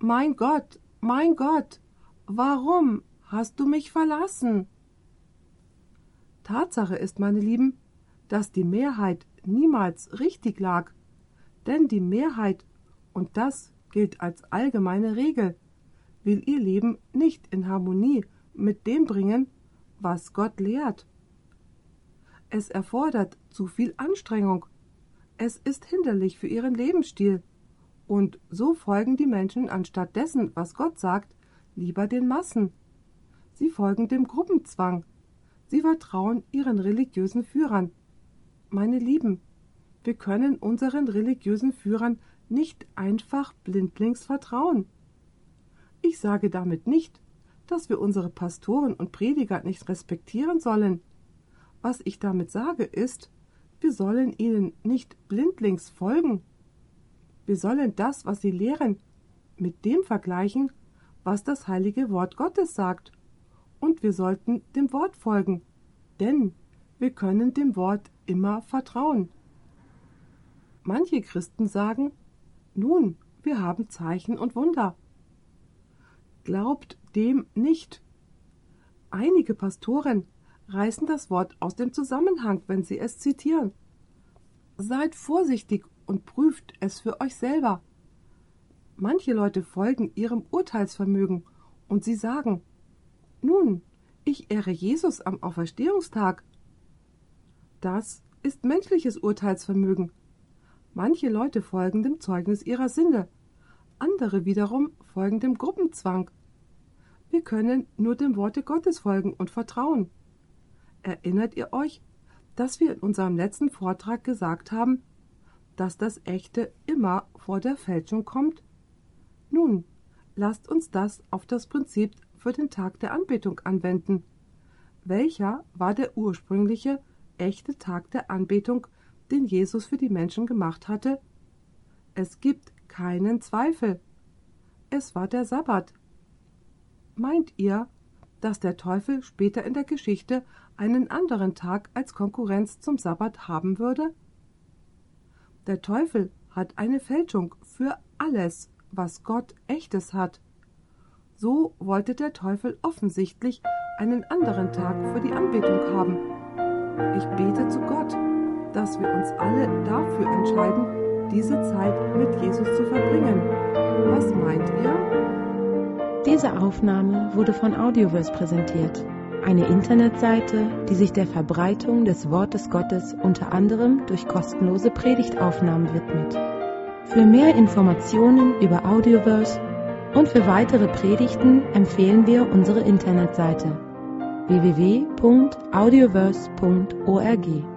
Mein Gott, mein Gott, warum hast du mich verlassen? Tatsache ist, meine Lieben, dass die Mehrheit niemals richtig lag, denn die Mehrheit, und das gilt als allgemeine Regel, will ihr Leben nicht in Harmonie mit dem bringen, was Gott lehrt. Es erfordert zu viel Anstrengung, es ist hinderlich für ihren Lebensstil, und so folgen die Menschen anstatt dessen, was Gott sagt, lieber den Massen. Sie folgen dem Gruppenzwang, sie vertrauen ihren religiösen Führern. Meine Lieben, wir können unseren religiösen Führern nicht einfach blindlings vertrauen. Ich sage damit nicht, dass wir unsere Pastoren und Prediger nicht respektieren sollen. Was ich damit sage ist, wir sollen ihnen nicht blindlings folgen. Wir sollen das, was sie lehren, mit dem vergleichen, was das heilige Wort Gottes sagt. Und wir sollten dem Wort folgen, denn wir können dem Wort immer vertrauen. Manche Christen sagen, nun, wir haben Zeichen und Wunder. Glaubt dem nicht. Einige Pastoren reißen das Wort aus dem Zusammenhang, wenn sie es zitieren. Seid vorsichtig und prüft es für euch selber. Manche Leute folgen ihrem Urteilsvermögen und sie sagen, nun, ich ehre Jesus am Auferstehungstag. Das ist menschliches Urteilsvermögen. Manche Leute folgen dem Zeugnis ihrer Sinne, andere wiederum folgen dem Gruppenzwang. Wir können nur dem Worte Gottes folgen und vertrauen. Erinnert ihr euch, dass wir in unserem letzten Vortrag gesagt haben, dass das Echte immer vor der Fälschung kommt? Nun, lasst uns das auf das Prinzip für den Tag der Anbetung anwenden. Welcher war der ursprüngliche, echte Tag der Anbetung, den Jesus für die Menschen gemacht hatte? Es gibt keinen Zweifel. Es war der Sabbat. Meint ihr, dass der Teufel später in der Geschichte einen anderen Tag als Konkurrenz zum Sabbat haben würde? Der Teufel hat eine Fälschung für alles, was Gott echtes hat. So wollte der Teufel offensichtlich einen anderen Tag für die Anbetung haben. Ich bete zu Gott, dass wir uns alle dafür entscheiden, diese Zeit mit Jesus zu verbringen. Was meint ihr? Diese Aufnahme wurde von Audioverse präsentiert. eine Internetseite, die sich der Verbreitung des Wortes Gottes unter anderem durch kostenlose Predigtaufnahmen widmet. Für mehr Informationen über Audioverse und für weitere Predigten empfehlen wir unsere Internetseite www.audioverse.org.